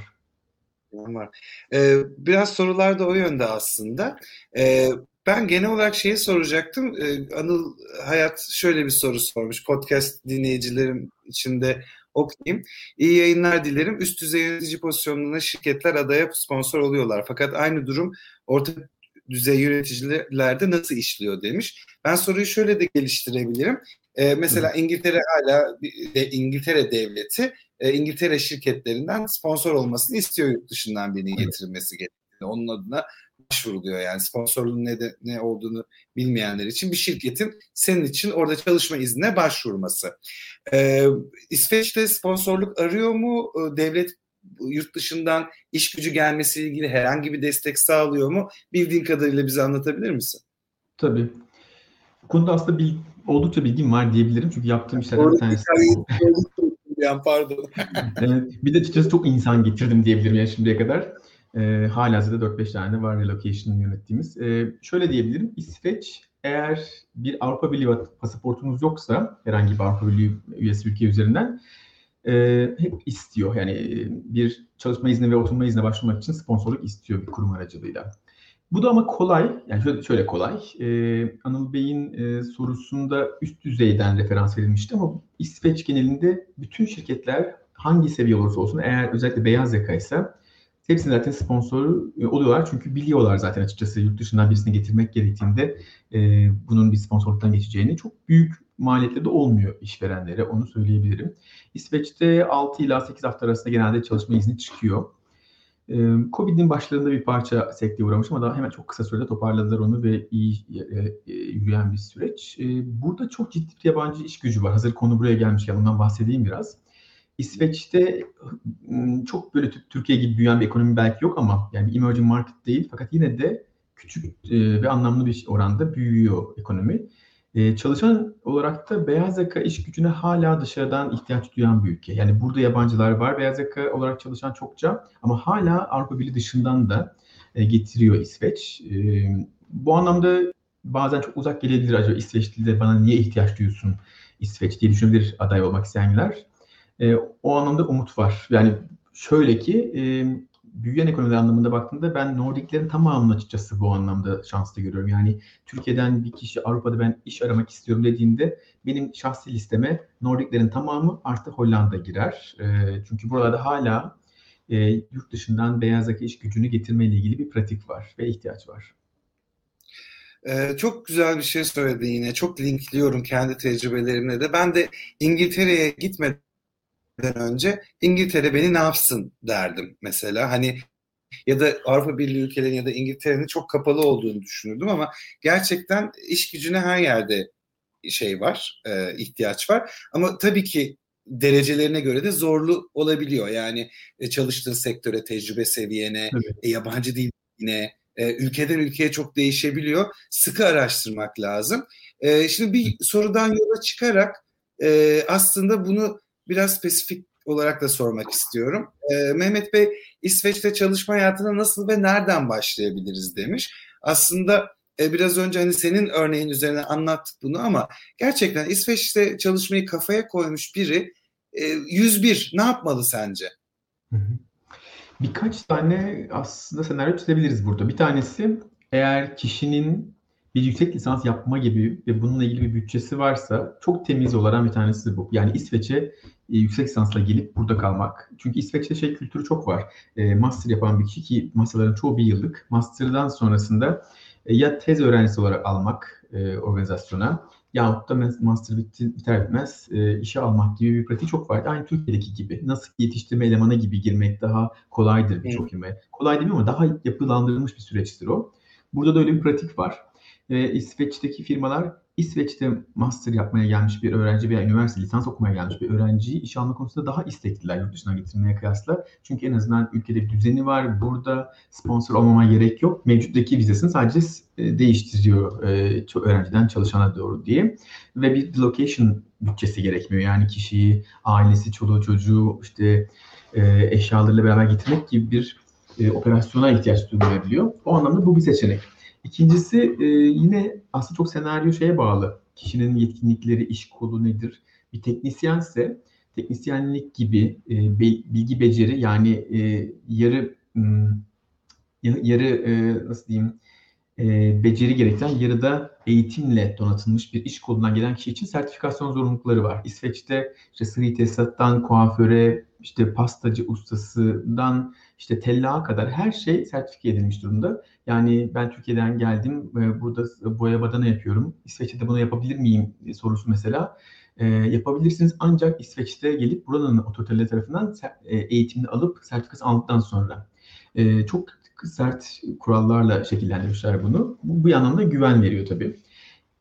Var. Ee, biraz sorular da o yönde aslında. Ee, ben genel olarak şeyi soracaktım. Ee, Anıl Hayat şöyle bir soru sormuş. Podcast dinleyicilerim içinde okuyayım. İyi yayınlar dilerim. Üst düzey yönetici pozisyonuna şirketler adaya sponsor oluyorlar. Fakat aynı durum orta düzey yöneticilerde nasıl işliyor demiş. Ben soruyu şöyle de geliştirebilirim. Ee, mesela İngiltere hala e, İngiltere devleti e, İngiltere şirketlerinden sponsor olmasını istiyor yurt dışından birini getirilmesi gerekiyor. Onun adına başvuruluyor. Yani sponsorluğun ne, de, ne olduğunu bilmeyenler için bir şirketin senin için orada çalışma iznine başvurması. Ee, İsveç'te sponsorluk arıyor mu? Ee, devlet yurt dışından iş gücü gelmesiyle ilgili herhangi bir destek sağlıyor mu? Bildiğin kadarıyla bize anlatabilir misin? Tabii. Bu konuda aslında bil, oldukça bilgim var diyebilirim. Çünkü yaptığım işlerden bir tanesi. yani pardon. bir de açıkçası çok insan getirdim diyebilirim yani şimdiye kadar. E, halihazırda 4-5 tane var relocation yönettiğimiz. E, şöyle diyebilirim. İsveç eğer bir Avrupa Birliği pasaportunuz yoksa herhangi bir Avrupa Birliği üyesi ülke üzerinden e, hep istiyor. Yani bir çalışma izni ve oturma izni başvurmak için sponsorluk istiyor bir kurum aracılığıyla. Bu da ama kolay, yani şöyle, şöyle kolay. Ee, Anıl Bey'in e, sorusunda üst düzeyden referans verilmişti ama İsveç genelinde bütün şirketler hangi seviye olursa olsun eğer özellikle beyaz yaka ise hepsinin zaten sponsoru e, oluyorlar çünkü biliyorlar zaten açıkçası yurt dışından birisini getirmek gerektiğinde e, bunun bir sponsorluktan geçeceğini çok büyük maliyetli de olmuyor işverenlere onu söyleyebilirim. İsveç'te 6 ila 8 hafta arasında genelde çalışma izni çıkıyor. Covid'in başlarında bir parça sekteye uğramış ama daha hemen çok kısa sürede toparladılar onu ve iyi e, yürüyen bir süreç. Burada çok ciddi bir yabancı iş gücü var. Hazır konu buraya gelmişken bundan bahsedeyim biraz. İsveç'te çok böyle Türkiye gibi büyüyen bir ekonomi belki yok ama yani bir emerging market değil fakat yine de küçük ve anlamlı bir oranda büyüyor ekonomi. Ee, çalışan olarak da beyaz yaka iş gücüne hala dışarıdan ihtiyaç duyan bir ülke. Yani burada yabancılar var beyaz yaka olarak çalışan çokça ama hala Avrupa Birliği dışından da e, getiriyor İsveç. E, bu anlamda bazen çok uzak gelebilir acaba İsveç dilde bana niye ihtiyaç duyuyorsun İsveç diye düşünebilir aday olmak isteyenler. E, o anlamda umut var. Yani şöyle ki e, büyüyen ekonomi anlamında baktığımda ben Nordiklerin tamamını açıkçası bu anlamda şanslı görüyorum. Yani Türkiye'den bir kişi Avrupa'da ben iş aramak istiyorum dediğinde benim şahsi listeme Nordiklerin tamamı artı Hollanda girer. E, çünkü buralarda hala e, yurt dışından beyaz yaka iş gücünü getirmeyle ilgili bir pratik var ve ihtiyaç var. Ee, çok güzel bir şey söyledi yine. Çok linkliyorum kendi tecrübelerimle de. Ben de İngiltere'ye gitmeden önce İngiltere beni ne yapsın derdim mesela. Hani ya da Avrupa Birliği ülkelerinin ya da İngiltere'nin çok kapalı olduğunu düşünürdüm ama gerçekten iş gücüne her yerde şey var, e, ihtiyaç var. Ama tabii ki derecelerine göre de zorlu olabiliyor. Yani e, çalıştığın sektöre, tecrübe seviyene, evet. e, yabancı dil yine e, ülkeden ülkeye çok değişebiliyor. Sıkı araştırmak lazım. E, şimdi bir sorudan yola çıkarak e, aslında bunu biraz spesifik olarak da sormak istiyorum. Ee, Mehmet Bey İsveç'te çalışma hayatına nasıl ve nereden başlayabiliriz demiş. Aslında e, biraz önce hani senin örneğin üzerine anlattık bunu ama gerçekten İsveç'te çalışmayı kafaya koymuş biri e, 101 ne yapmalı sence? Birkaç tane aslında senaryo çizebiliriz burada. Bir tanesi eğer kişinin bir yüksek lisans yapma gibi ve bununla ilgili bir bütçesi varsa çok temiz olan bir tanesi bu. Yani İsveç'e e, yüksek lisansla gelip burada kalmak. Çünkü İsveç'te şey kültürü çok var. E, master yapan bir kişi ki masterların çoğu bir yıllık. Master'dan sonrasında e, ya tez öğrencisi olarak almak e, organizasyona yahut da master bitti, biter bitmez e, işe almak gibi bir pratik çok var. Aynı Türkiye'deki gibi. Nasıl yetiştirme elemanı gibi girmek daha kolaydır birçok firmaya. Kolay değil mi ama daha yapılandırılmış bir süreçtir o. Burada da öyle bir pratik var e, İsveç'teki firmalar İsveç'te master yapmaya gelmiş bir öğrenci veya üniversite lisans okumaya gelmiş bir öğrenciyi iş alma konusunda daha istekliler yurt dışına getirmeye kıyasla. Çünkü en azından ülkede bir düzeni var. Burada sponsor olmama gerek yok. Mevcuttaki vizesini sadece e, değiştiriyor e, öğrenciden çalışana doğru diye. Ve bir location bütçesi gerekmiyor. Yani kişiyi, ailesi, çoluğu, çocuğu, işte e, eşyalarıyla beraber getirmek gibi bir operasyona ihtiyaç duyulabiliyor. O anlamda bu bir seçenek. İkincisi e, yine aslında çok senaryo şeye bağlı. Kişinin yetkinlikleri, iş kolu nedir? Bir teknisyense teknisyenlik gibi e, bilgi beceri yani e, yarı yarı e, nasıl diyeyim e, beceri gerektiren yarıda eğitimle donatılmış bir iş kolundan gelen kişi için sertifikasyon zorunlulukları var. İsveç'te işte sıvı tesisattan kuaföre, işte pastacı ustasından işte tellağa kadar her şey sertifike edilmiş durumda. Yani ben Türkiye'den geldim, e, burada boya badana yapıyorum. İsveç'te bunu yapabilir miyim sorusu mesela. E, yapabilirsiniz ancak İsveç'te gelip buranın otoriteleri tarafından e, eğitimini alıp sertifikası aldıktan sonra. E, çok sert kurallarla şekillendirmişler bunu. Bu bir anlamda güven veriyor tabii.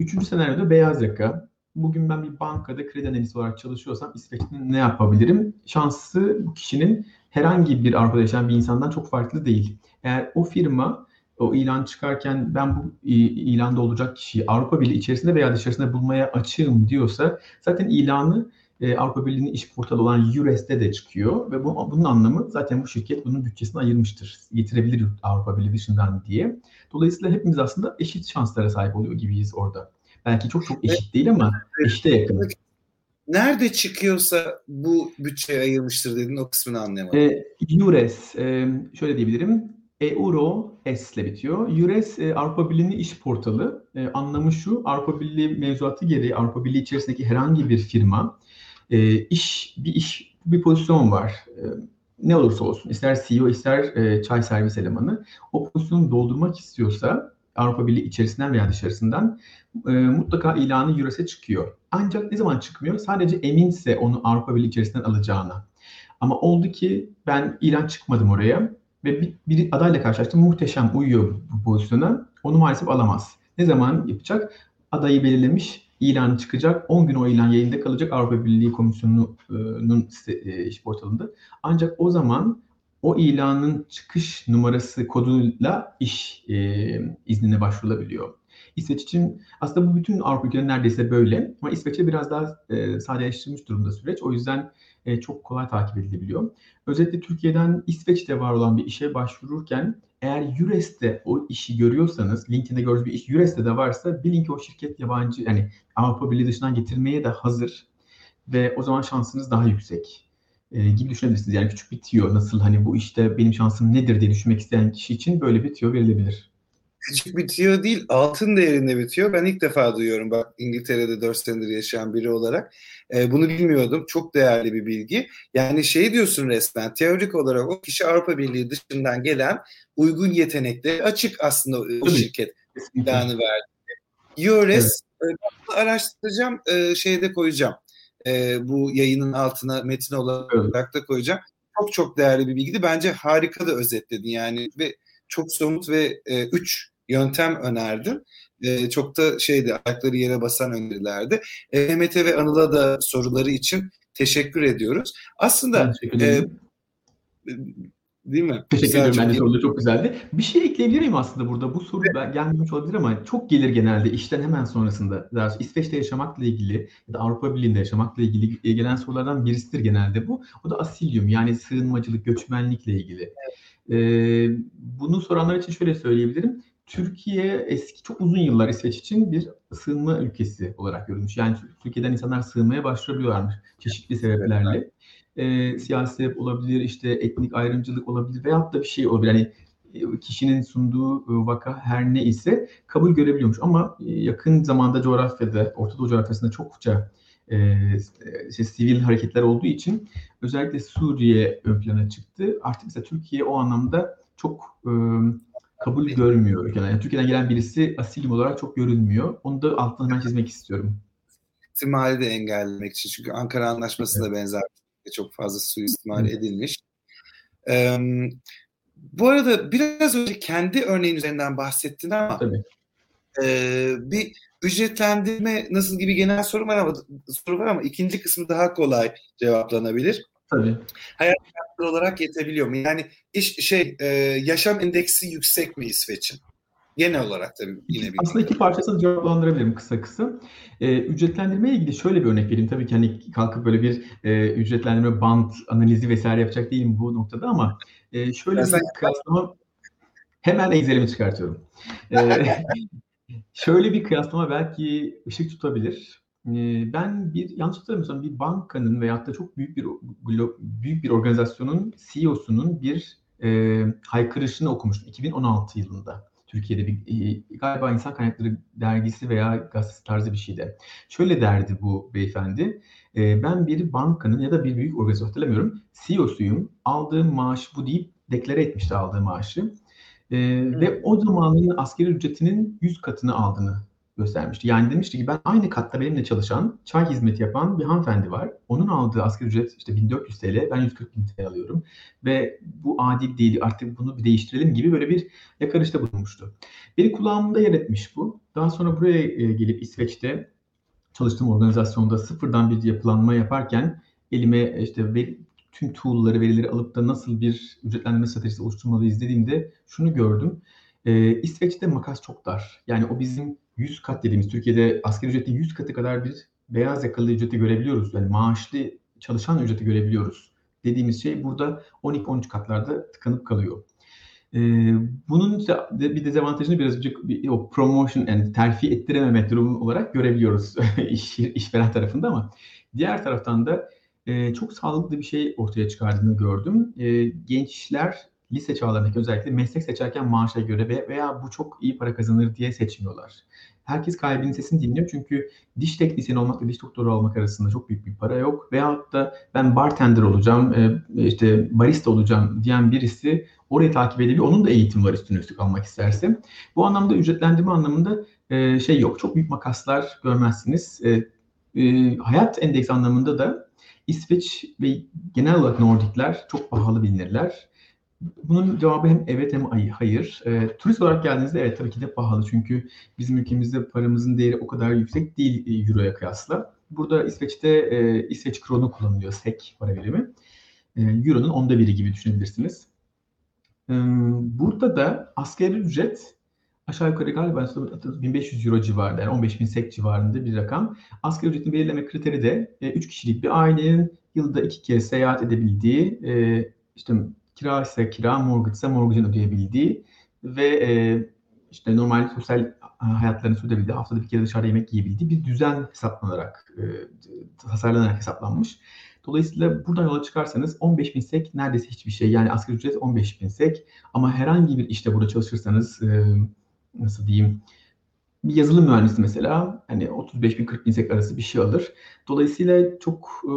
Üçüncü senaryoda beyaz yaka. Bugün ben bir bankada kredi analisti olarak çalışıyorsam İsveç'te ne yapabilirim? Şansı bu kişinin herhangi bir Avrupa'da bir insandan çok farklı değil. Eğer o firma o ilan çıkarken ben bu ilanda olacak kişiyi Avrupa Birliği içerisinde veya dışarısında bulmaya açığım diyorsa zaten ilanı e, Avrupa Birliği'nin iş portalı olan Eures'te de çıkıyor ve bu, bunun anlamı zaten bu şirket bunun bütçesini ayırmıştır. Getirebilir Avrupa Birliği dışından diye. Dolayısıyla hepimiz aslında eşit şanslara sahip oluyor gibiyiz orada. Belki çok çok eşit değil ama eşite yakın. Nerede çıkıyorsa bu bütçeye ayırmıştır dedin o kısmını anlayamadım. E, Eures, e, şöyle diyebilirim. Euro S ile bitiyor. Eures e, Avrupa Birliği'nin iş portalı. E, anlamı şu, Avrupa Birliği mevzuatı gereği Avrupa Birliği içerisindeki herhangi bir firma e, iş bir iş bir pozisyon var. E, ne olursa olsun ister CEO ister e, çay servis elemanı o pozisyonu doldurmak istiyorsa Avrupa Birliği içerisinden veya dışarısından e, mutlaka ilanı Euros'e çıkıyor. Ancak ne zaman çıkmıyor? Sadece eminse onu Avrupa Birliği içerisinden alacağına. Ama oldu ki ben ilan çıkmadım oraya ve bir, bir adayla karşılaştım. Muhteşem uyuyor bu pozisyona. Onu maalesef alamaz. Ne zaman yapacak? Adayı belirlemiş, ilanı çıkacak. 10 gün o ilan yayında kalacak Avrupa Birliği Komisyonu'nun e, iş portalında. Ancak o zaman o ilanın çıkış numarası koduyla iş e, iznine başvurulabiliyor. İsveç için aslında bu bütün Avrupa ülkeleri neredeyse böyle ama İsveç'e biraz daha e, sadeleştirilmiş durumda süreç. O yüzden e, çok kolay takip edilebiliyor. Özellikle Türkiye'den İsveç'te var olan bir işe başvururken eğer Eures'te o işi görüyorsanız, LinkedIn'de gördüğünüz bir iş Eures'te de varsa bilin ki o şirket yabancı, yani Avrupa Birliği dışından getirmeye de hazır ve o zaman şansınız daha yüksek e, gibi düşünebilirsiniz. Yani küçük bir tiyo nasıl hani bu işte benim şansım nedir diye düşünmek isteyen kişi için böyle bir tiyo verilebilir. Küçük bir tiyo değil, altın değerinde bitiyor. Ben ilk defa duyuyorum bak İngiltere'de 4 senedir yaşayan biri olarak. E, bunu bilmiyordum. Çok değerli bir bilgi. Yani şey diyorsun resmen, teorik olarak o kişi Avrupa Birliği dışından gelen uygun yetenekle açık aslında o şirket ilanı verdi. EURES evet. e, araştıracağım, e, şeyde koyacağım e, bu yayının altına metin olarak da koyacağım. Çok çok değerli bir bilgiydi. Bence harika da özetledin yani ve çok somut ve e, üç yöntem önerdin. E, çok da şeydi ayakları yere basan önerilerdi. E, Mehmet'e ve Anıl'a da soruları için teşekkür ediyoruz. Aslında e, Değil mi? Teşekkür ederim. Bence soru çok güzeldi. Bir şey ekleyebilir miyim aslında burada? Bu soru evet. gelmemiş olabilir ama çok gelir genelde işten hemen sonrasında. İsveç'te yaşamakla ilgili ya da Avrupa Birliği'nde yaşamakla ilgili gelen sorulardan birisidir genelde bu. O da asilyum yani sığınmacılık, göçmenlikle ilgili. Evet. Ee, bunu soranlar için şöyle söyleyebilirim. Türkiye eski çok uzun yıllar İsveç için bir sığınma ülkesi olarak görülmüş. Yani Türkiye'den insanlar sığınmaya başvurabiliyorlarmış çeşitli sebeplerle. E, siyasi sebep olabilir, işte etnik ayrımcılık olabilir veyahut da bir şey olabilir. Yani kişinin sunduğu vaka her ne ise kabul görebiliyormuş. Ama yakın zamanda coğrafyada, Orta Doğu coğrafyasında çokça e, işte sivil hareketler olduğu için özellikle Suriye ön plana çıktı. Artık mesela Türkiye o anlamda çok e, kabul görmüyor. Yani Türkiye'den gelen birisi asilim olarak çok görünmüyor. Onu da altından ben çizmek istiyorum. İhtimali de engellemek için. Çünkü Ankara Anlaşması da benzer çok fazla suistimal edilmiş. Ee, bu arada biraz önce kendi örneğin üzerinden bahsettin ama Tabii. E, bir ücretlendirme nasıl gibi genel soru var ama soru var ama ikinci kısmı daha kolay cevaplanabilir. Tabii. Hayat şartları olarak yetebiliyor mu? Yani iş şey e, yaşam endeksi yüksek mi İsveç'in? Genel olarak tabii yine bir. Aslında iki parçasını cevaplandırabilirim kısa kısa. Ee, ücretlendirmeye ilgili şöyle bir örnek vereyim. Tabii ki hani kalkıp böyle bir e, ücretlendirme band analizi vesaire yapacak değilim bu noktada ama e, şöyle ben bir kıyaslama hemen Excel'imi çıkartıyorum. Ee, şöyle bir kıyaslama belki ışık tutabilir. Ben bir yanlış hatırlamıyorsam bir bankanın veyahut da çok büyük bir büyük bir organizasyonun CEO'sunun bir e, haykırışını okumuştum 2016 yılında. Türkiye'de bir e, galiba insan kaynakları dergisi veya gazetesi tarzı bir şeydi. Şöyle derdi bu beyefendi. E, ben bir bankanın ya da bir büyük organizasyon hatırlamıyorum. CEO'suyum. Aldığım maaş bu deyip deklare etmişti aldığı maaşı. E, ve o zamanın askeri ücretinin 100 katını aldığını göstermişti. Yani demişti ki ben aynı katta benimle çalışan, çay hizmeti yapan bir hanımefendi var. Onun aldığı asgari ücret işte 1400 TL, ben 140 bin TL alıyorum. Ve bu adil değil artık bunu bir değiştirelim gibi böyle bir yakarışta bulunmuştu. Beni kulağımda yer etmiş bu. Daha sonra buraya e, gelip İsveç'te çalıştığım organizasyonda sıfırdan bir yapılanma yaparken elime işte tüm tool'ları, verileri alıp da nasıl bir ücretlendirme stratejisi oluşturmalıyız dediğimde şunu gördüm. Ee, İsveç'te makas çok dar. Yani o bizim 100 kat dediğimiz Türkiye'de asgari ücretin 100 katı kadar bir beyaz yakalı ücreti görebiliyoruz. Yani maaşlı çalışan ücreti görebiliyoruz. Dediğimiz şey burada 12-13 katlarda tıkanıp kalıyor. Ee, bunun bir dezavantajını biraz önce o promotion yani terfi ettirememek durumu olarak görebiliyoruz iş, işveren tarafında ama diğer taraftan da e, çok sağlıklı bir şey ortaya çıkardığını gördüm. E, gençler lise çağlarındaki özellikle meslek seçerken maaşa göre veya bu çok iyi para kazanır diye seçmiyorlar. herkes kalbinin sesini dinliyor. Çünkü diş teknisyeni olmakla diş doktoru olmak arasında çok büyük bir para yok. Veyahut da ben bartender olacağım, e, işte barista olacağım diyen birisi orayı takip edebilir. Onun da eğitim var üstüne üstlük almak isterse. Bu anlamda ücretlendirme anlamında e, şey yok. Çok büyük makaslar görmezsiniz. E, hayat endeks anlamında da İsveç ve genel olarak Nordikler çok pahalı bilinirler. Bunun cevabı hem evet hem hayır. E, turist olarak geldiğinizde evet tabii ki de pahalı. Çünkü bizim ülkemizde paramızın değeri o kadar yüksek değil e, Euro'ya kıyasla. Burada İsveç'te e, İsveç kronu kullanılıyor, SEK para birimi. E, Euro'nun onda biri gibi düşünebilirsiniz. E, burada da asgari ücret aşağı yukarı galiba 1500 euro civarında yani 15 bin sek civarında bir rakam. Asgari ücretin belirleme kriteri de 3 e, kişilik bir ailenin yılda iki kez seyahat edebildiği, e, işte kira ise kira, mortgage ise mortgage'ın ödeyebildiği ve e, işte normal sosyal hayatlarını sürdürebildiği, haftada bir kere dışarıda yemek yiyebildiği bir düzen hesaplanarak, tasarlanarak hesaplanmış. Dolayısıyla buradan yola çıkarsanız 15 bin sek neredeyse hiçbir şey. Yani asgari ücret 15 bin sek ama herhangi bir işte burada çalışırsanız nasıl diyeyim bir yazılım mühendisi mesela hani 35 bin 40 bin sek arası bir şey alır. Dolayısıyla çok e,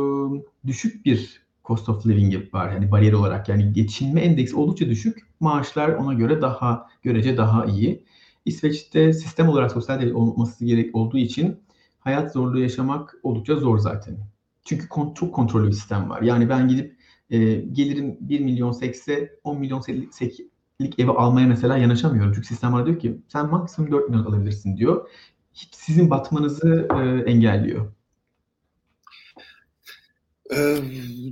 düşük bir cost of living var yani bariyer olarak yani geçinme endeksi oldukça düşük. Maaşlar ona göre daha görece daha iyi. İsveç'te sistem olarak sosyal devlet olması gerek olduğu için hayat zorluğu yaşamak oldukça zor zaten. Çünkü kon, çok kontrollü bir sistem var. Yani ben gidip e, gelirim 1 milyon sekse 10 milyon sek, ilk evi almaya mesela yanaşamıyorum. Çünkü sistem bana diyor ki sen maksimum 4 milyon alabilirsin diyor. Hiç sizin batmanızı e, engelliyor. Ee,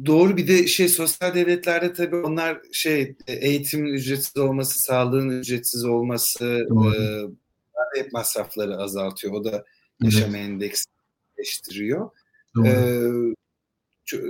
doğru bir de şey sosyal devletlerde tabii onlar şey eğitimin ücretsiz olması, sağlığın ücretsiz olması e, hep masrafları azaltıyor. O da yaşam evet. endeksleştiriyor. Ee, çok,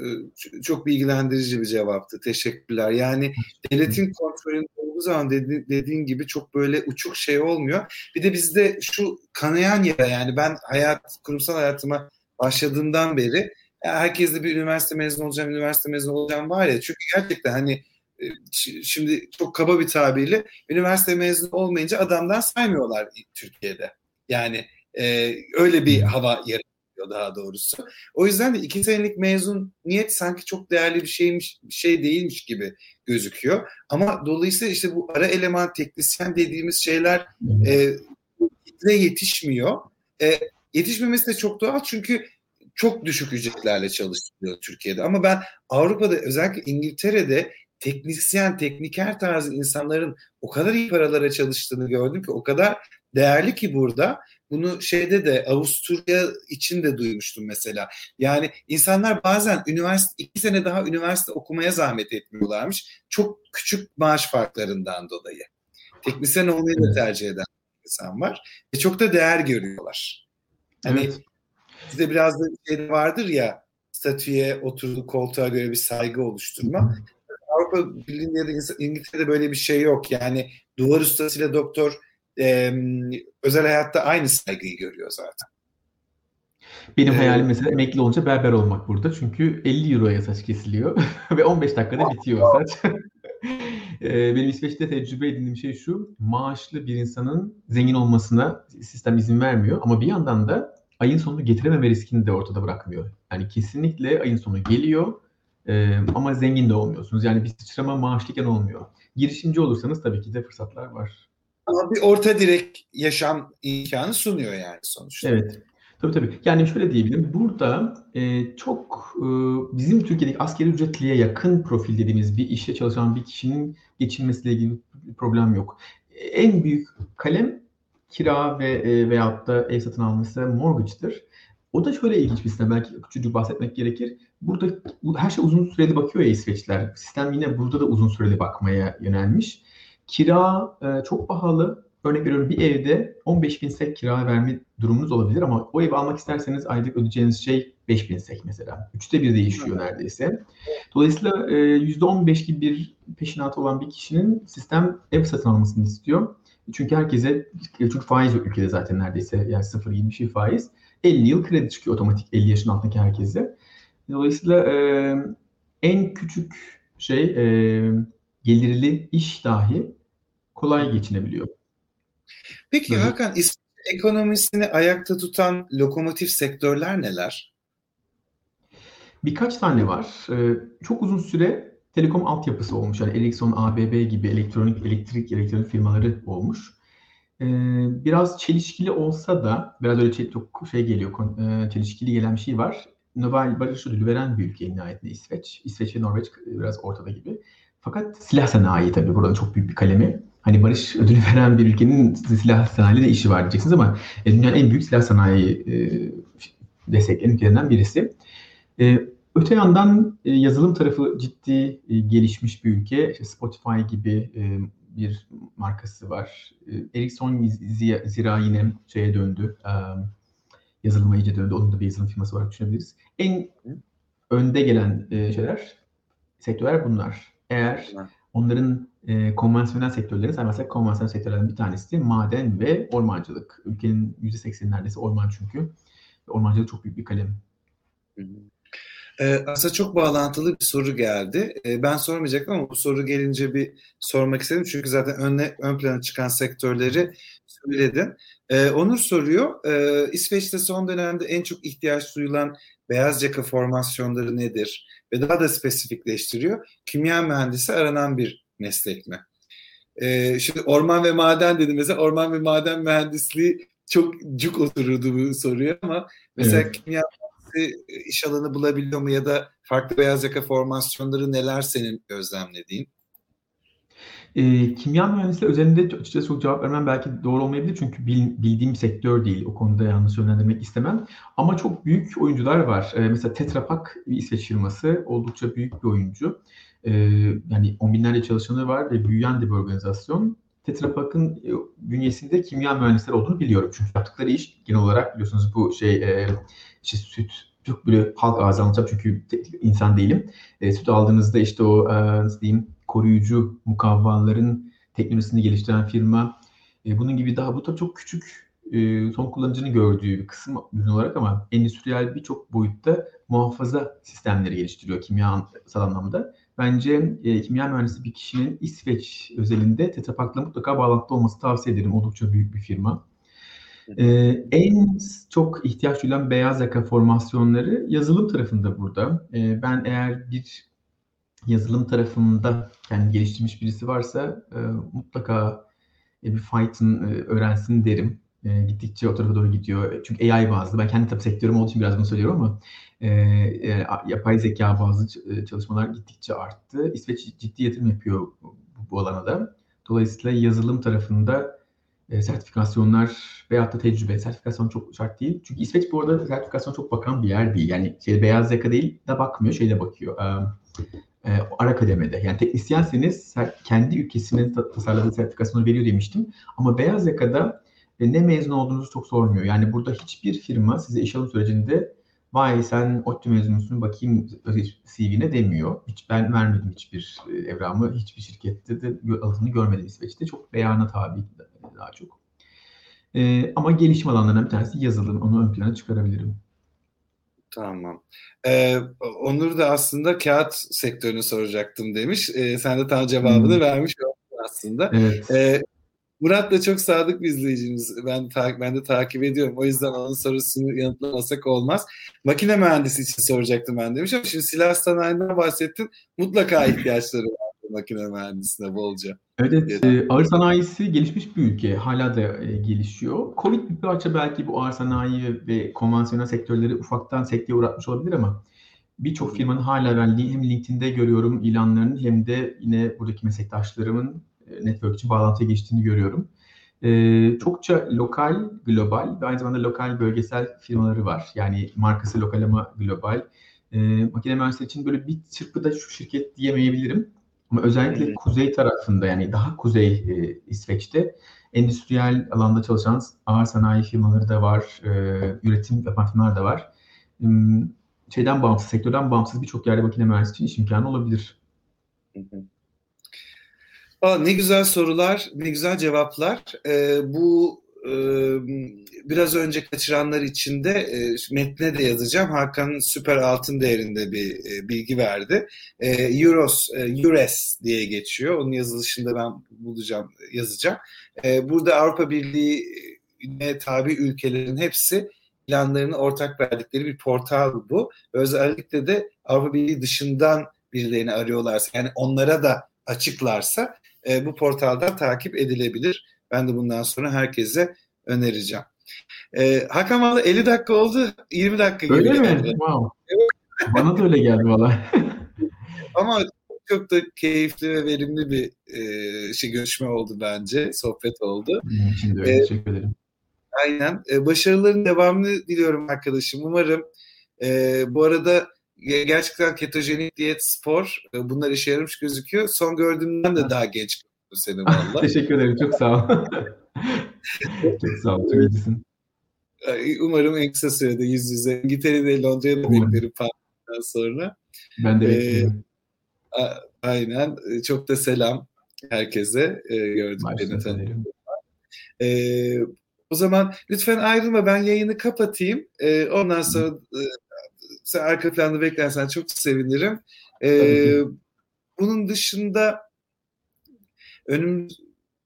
çok bilgilendirici bir cevaptı. Teşekkürler. Yani devletin kontrolünde olduğu zaman dedi, dediğin gibi çok böyle uçuk şey olmuyor. Bir de bizde şu kanayan yere yani ben hayat kurumsal hayatıma başladığımdan beri herkes de bir üniversite mezunu olacağım, üniversite mezunu olacağım var ya. Çünkü gerçekten hani e, şimdi çok kaba bir tabirle üniversite mezunu olmayınca adamdan saymıyorlar Türkiye'de. Yani e, öyle bir hava yaratıyor daha doğrusu. O yüzden de iki senelik mezun niyet sanki çok değerli bir şeymiş, bir şey değilmiş gibi gözüküyor. Ama dolayısıyla işte bu ara eleman teknisyen dediğimiz şeyler e, yetişmiyor. E, yetişmemesi de çok doğal çünkü çok düşük ücretlerle çalışılıyor Türkiye'de. Ama ben Avrupa'da özellikle İngiltere'de teknisyen, tekniker tarzı insanların o kadar iyi paralara çalıştığını gördüm ki o kadar değerli ki burada. Bunu şeyde de Avusturya için de duymuştum mesela. Yani insanlar bazen üniversite iki sene daha üniversite okumaya zahmet etmiyorlarmış. Çok küçük maaş farklarından dolayı. Teknisyen olmayı da tercih eden insan var. Ve çok da değer görüyorlar. Hani evet. Size biraz da şey vardır ya statüye oturduğu koltuğa göre bir saygı oluşturma. Avrupa Birliği'nde ya da İngiltere'de böyle bir şey yok. Yani duvar ustasıyla doktor e, özel hayatta aynı saygıyı görüyor zaten. Benim ee, hayalim mesela emekli olunca berber olmak burada. Çünkü 50 euroya saç kesiliyor ve 15 dakikada bitiyor saç. Benim İsveç'te tecrübe edindiğim şey şu. Maaşlı bir insanın zengin olmasına sistem izin vermiyor. Ama bir yandan da ayın sonunu getirememe riskini de ortada bırakmıyor. Yani kesinlikle ayın sonu geliyor e, ama zengin de olmuyorsunuz. Yani bir sıçrama maaşlıken olmuyor. Girişimci olursanız tabii ki de fırsatlar var. Ama bir orta direk yaşam imkanı sunuyor yani sonuçta. Evet. Tabii tabii. Yani şöyle diyebilirim. Burada e, çok e, bizim Türkiye'deki askeri ücretliye yakın profil dediğimiz bir işte çalışan bir kişinin geçinmesiyle ilgili bir problem yok. En büyük kalem kira ve e, veyahut da ev satın alması mortgage'dır. O da şöyle ilginç bir sistem. Belki küçücük bahsetmek gerekir. Burada her şey uzun süreli bakıyor ya İsveçliler. Sistem yine burada da uzun süreli bakmaya yönelmiş. Kira e, çok pahalı. Örnek veriyorum bir evde 15 bin sek kira verme durumunuz olabilir ama o evi almak isterseniz aylık ödeyeceğiniz şey 5 bin sek mesela. Üçte bir değişiyor neredeyse. Dolayısıyla e, %15 gibi bir peşinatı olan bir kişinin sistem ev satın almasını istiyor. Çünkü herkese, çünkü faiz yok ülkede zaten neredeyse yani sıfır gibi bir şey faiz. 50 yıl kredi çıkıyor otomatik 50 yaşın altındaki herkese. Dolayısıyla e, en küçük şey e, gelirli iş dahi kolay geçinebiliyor. Peki Böyle. Hakan ekonomisini ayakta tutan lokomotif sektörler neler? Birkaç tane var. Ee, çok uzun süre telekom altyapısı olmuş. Yani Ericsson, ABB gibi elektronik, elektrik, elektronik firmaları olmuş. Ee, biraz çelişkili olsa da, biraz öyle çok şey geliyor, e, çelişkili gelen bir şey var. Nobel Barış Ödülü veren bir ülke nihayetinde İsveç. İsveç ve Norveç biraz ortada gibi. Fakat silah sanayi tabii burada çok büyük bir kalemi. Hani barış ödülü veren bir ülkenin silah sanayiyle de işi var diyeceksiniz ama e, dünyanın en büyük silah sanayi e, destekleyen ülkelerinden birisi. E, öte yandan e, yazılım tarafı ciddi e, gelişmiş bir ülke. İşte Spotify gibi e, bir markası var. E, Ericsson zira yine şeye döndü. E, yazılıma iyice döndü. Onun da bir yazılım firması olarak düşünebiliriz. En önde gelen e, şeyler, sektörler bunlar. Eğer onların e, konvansiyonel sektörleri saymazsak konvansiyonel sektörlerden bir tanesi maden ve ormancılık. Ülkenin %80'i neredeyse orman çünkü. Ormancılık çok büyük bir kalem. Ee, aslında çok bağlantılı bir soru geldi. Ee, ben sormayacaktım ama bu soru gelince bir sormak istedim. Çünkü zaten önle, ön plana çıkan sektörleri söyledin. Ee, Onur soruyor, e, İsveç'te son dönemde en çok ihtiyaç duyulan beyaz yaka formasyonları nedir? Ve daha da spesifikleştiriyor. Kimya mühendisi aranan bir meslek mi? Ee, şimdi orman ve maden dedi mesela orman ve maden mühendisliği çok cuk otururdu bu soruya ama mesela evet. kimya mühendisi iş alanı bulabiliyor mu ya da farklı beyaz yaka formasyonları neler senin gözlemlediğin? E, kimya mühendisliği özelinde açıkçası çok cevap vermem belki doğru olmayabilir çünkü bil, bildiğim sektör değil. O konuda yanlış yönlendirmek istemem. Ama çok büyük oyuncular var. E, mesela Tetra Pak bir İsveç firması oldukça büyük bir oyuncu. E, yani on binlerce çalışanı var ve büyüyen de bir organizasyon. Tetra Pak'ın e, bünyesinde kimya mühendisleri olduğunu biliyorum. Çünkü yaptıkları iş genel olarak biliyorsunuz bu şey e, işte süt çok böyle halk ağzı anlatacağım çünkü insan değilim. E, süt aldığınızda işte o e, nasıl diyeyim koruyucu mukavvaların teknolojisini geliştiren firma. E, bunun gibi daha bu tabii çok küçük e, son kullanıcının gördüğü bir kısım ürün olarak ama endüstriyel birçok boyutta muhafaza sistemleri geliştiriyor kimyasal anlamda. Bence e, kimya mühendisi bir kişinin İsveç özelinde Tetra Pak'la mutlaka bağlantılı olması tavsiye ederim. Oldukça büyük bir firma. Ee, en çok ihtiyaç duyulan beyaz yaka formasyonları yazılım tarafında burada. Ee, ben eğer bir yazılım tarafında kendi geliştirmiş birisi varsa e, mutlaka e, bir Python e, öğrensin derim. E, gittikçe o tarafa doğru gidiyor. Çünkü AI bazlı. Ben kendi tabii sektörüm olduğu için biraz bunu söylüyorum ama e, e, yapay zeka bazlı çalışmalar gittikçe arttı. İsveç ciddi yatırım yapıyor bu, bu alana da. Dolayısıyla yazılım tarafında e, sertifikasyonlar veyahut da tecrübe. Sertifikasyon çok şart değil. Çünkü İsveç bu arada sertifikasyon çok bakan bir yer değil. Yani şey, beyaz yaka değil de bakmıyor, şeyle bakıyor. E, e, ara kademede. Yani teknisyenseniz kendi ülkesinin tasarladığı sertifikasyonu veriyor demiştim. Ama beyaz yakada e, ne mezun olduğunuzu çok sormuyor. Yani burada hiçbir firma size iş alım sürecinde vay sen ODTÜ mezunusun bakayım CV'ne demiyor. Hiç ben vermedim hiçbir e, evramı. Hiçbir şirkette de altını görmedim İsveç'te. Çok beyana tabi daha çok. Ee, ama gelişim alanlarından bir tanesi yazılım. Onu ön plana çıkarabilirim. Tamam. Ee, Onur da aslında kağıt sektörünü soracaktım demiş. Ee, sen de tam cevabını hmm. vermiş oldun aslında. Evet. Ee, Murat da çok sadık bir izleyicimiz. Ben, ben de takip ediyorum. O yüzden onun sorusunu yanıtlamasak olmaz. Makine mühendisi için soracaktım ben demiş ama şimdi silah sanayinden bahsettin. Mutlaka ihtiyaçları var makine mühendisine bolca. Evet, e, ağır sanayisi gelişmiş bir ülke. Hala da e, gelişiyor. Covid bir parça belki bu ağır sanayi ve konvansiyonel sektörleri ufaktan sekteye uğratmış olabilir ama birçok firmanın hala ben hem LinkedIn'de görüyorum ilanlarını hem de yine buradaki meslektaşlarımın network için bağlantıya geçtiğini görüyorum. E, çokça lokal, global ve aynı zamanda lokal bölgesel firmaları var. Yani markası lokal ama global. E, makine mühendisleri için böyle bir çırpıda şu şirket diyemeyebilirim. Ama özellikle evet. kuzey tarafında yani daha kuzey e, İsveç'te endüstriyel alanda çalışan ağır sanayi firmaları da var, e, üretim yapan firmalar da var. E, şeyden bağımsız, sektörden bağımsız birçok yerde makine mühendisi için iş imkanı olabilir. Hı hı. Aa, ne güzel sorular, ne güzel cevaplar. Ee, bu e, biraz önce kaçıranlar için de e, metne de yazacağım. Hakan süper altın değerinde bir e, bilgi verdi. E, Euros, e, Eures diye geçiyor. Onun yazılışında ben bulacağım, yazacağım. E, burada Avrupa Birliği tabi ülkelerin hepsi planlarını ortak verdikleri bir portal bu. Özellikle de Avrupa Birliği dışından birilerini arıyorlarsa yani onlara da açıklarsa e, bu portaldan takip edilebilir. Ben de bundan sonra herkese önereceğim. E, Hakan valla 50 dakika oldu. 20 dakika öyle gibi. Öyle mi? Wow. Evet. Bana da öyle geldi valla. Ama çok da keyifli ve verimli bir e, şey görüşme oldu bence. Sohbet oldu. Şimdi öyle. E, teşekkür ederim. Aynen. E, başarıların devamını diliyorum arkadaşım. Umarım e, bu arada gerçekten ketojenik diyet, spor e, bunlar işe yaramış gözüküyor. Son gördüğümden de daha genç seni valla. Teşekkür ederim. Çok sağ ol. çok sağ ol. Çok iyisin. Umarım en kısa sürede yüz yüze. İngiltere'de Londra'ya da beklerim pandemiden sonra. Ben de ee, bekliyorum. Aynen. Çok da selam herkese. E, gördüklerini tanıyorum. Ee, o zaman lütfen ayrılma ben yayını kapatayım. Ee, ondan sonra e, sen arka planda beklersen çok sevinirim. Ee, bunun dışında önüm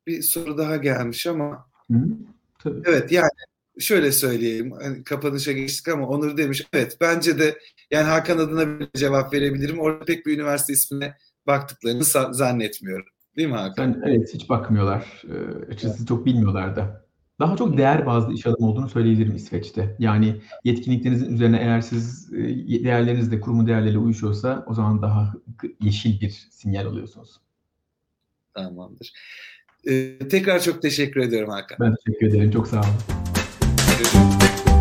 bir soru daha gelmiş ama Hı, tabii. evet yani şöyle söyleyeyim hani kapanışa geçtik ama Onur demiş evet bence de yani Hakan adına bir cevap verebilirim. Orada pek bir üniversite ismine baktıklarını zannetmiyorum. Değil mi Hakan? Ben, evet hiç bakmıyorlar. Ee, açıkçası çok bilmiyorlar da. Daha çok değer bazlı iş adamı olduğunu söyleyebilirim İsveç'te. Yani yetkinliklerinizin üzerine eğer siz e, değerleriniz de kurumun değerleriyle uyuşuyorsa o zaman daha yeşil bir sinyal alıyorsunuz. Tamamdır. Ee, tekrar çok teşekkür ediyorum Hakan. Ben teşekkür ederim. Çok sağ olun.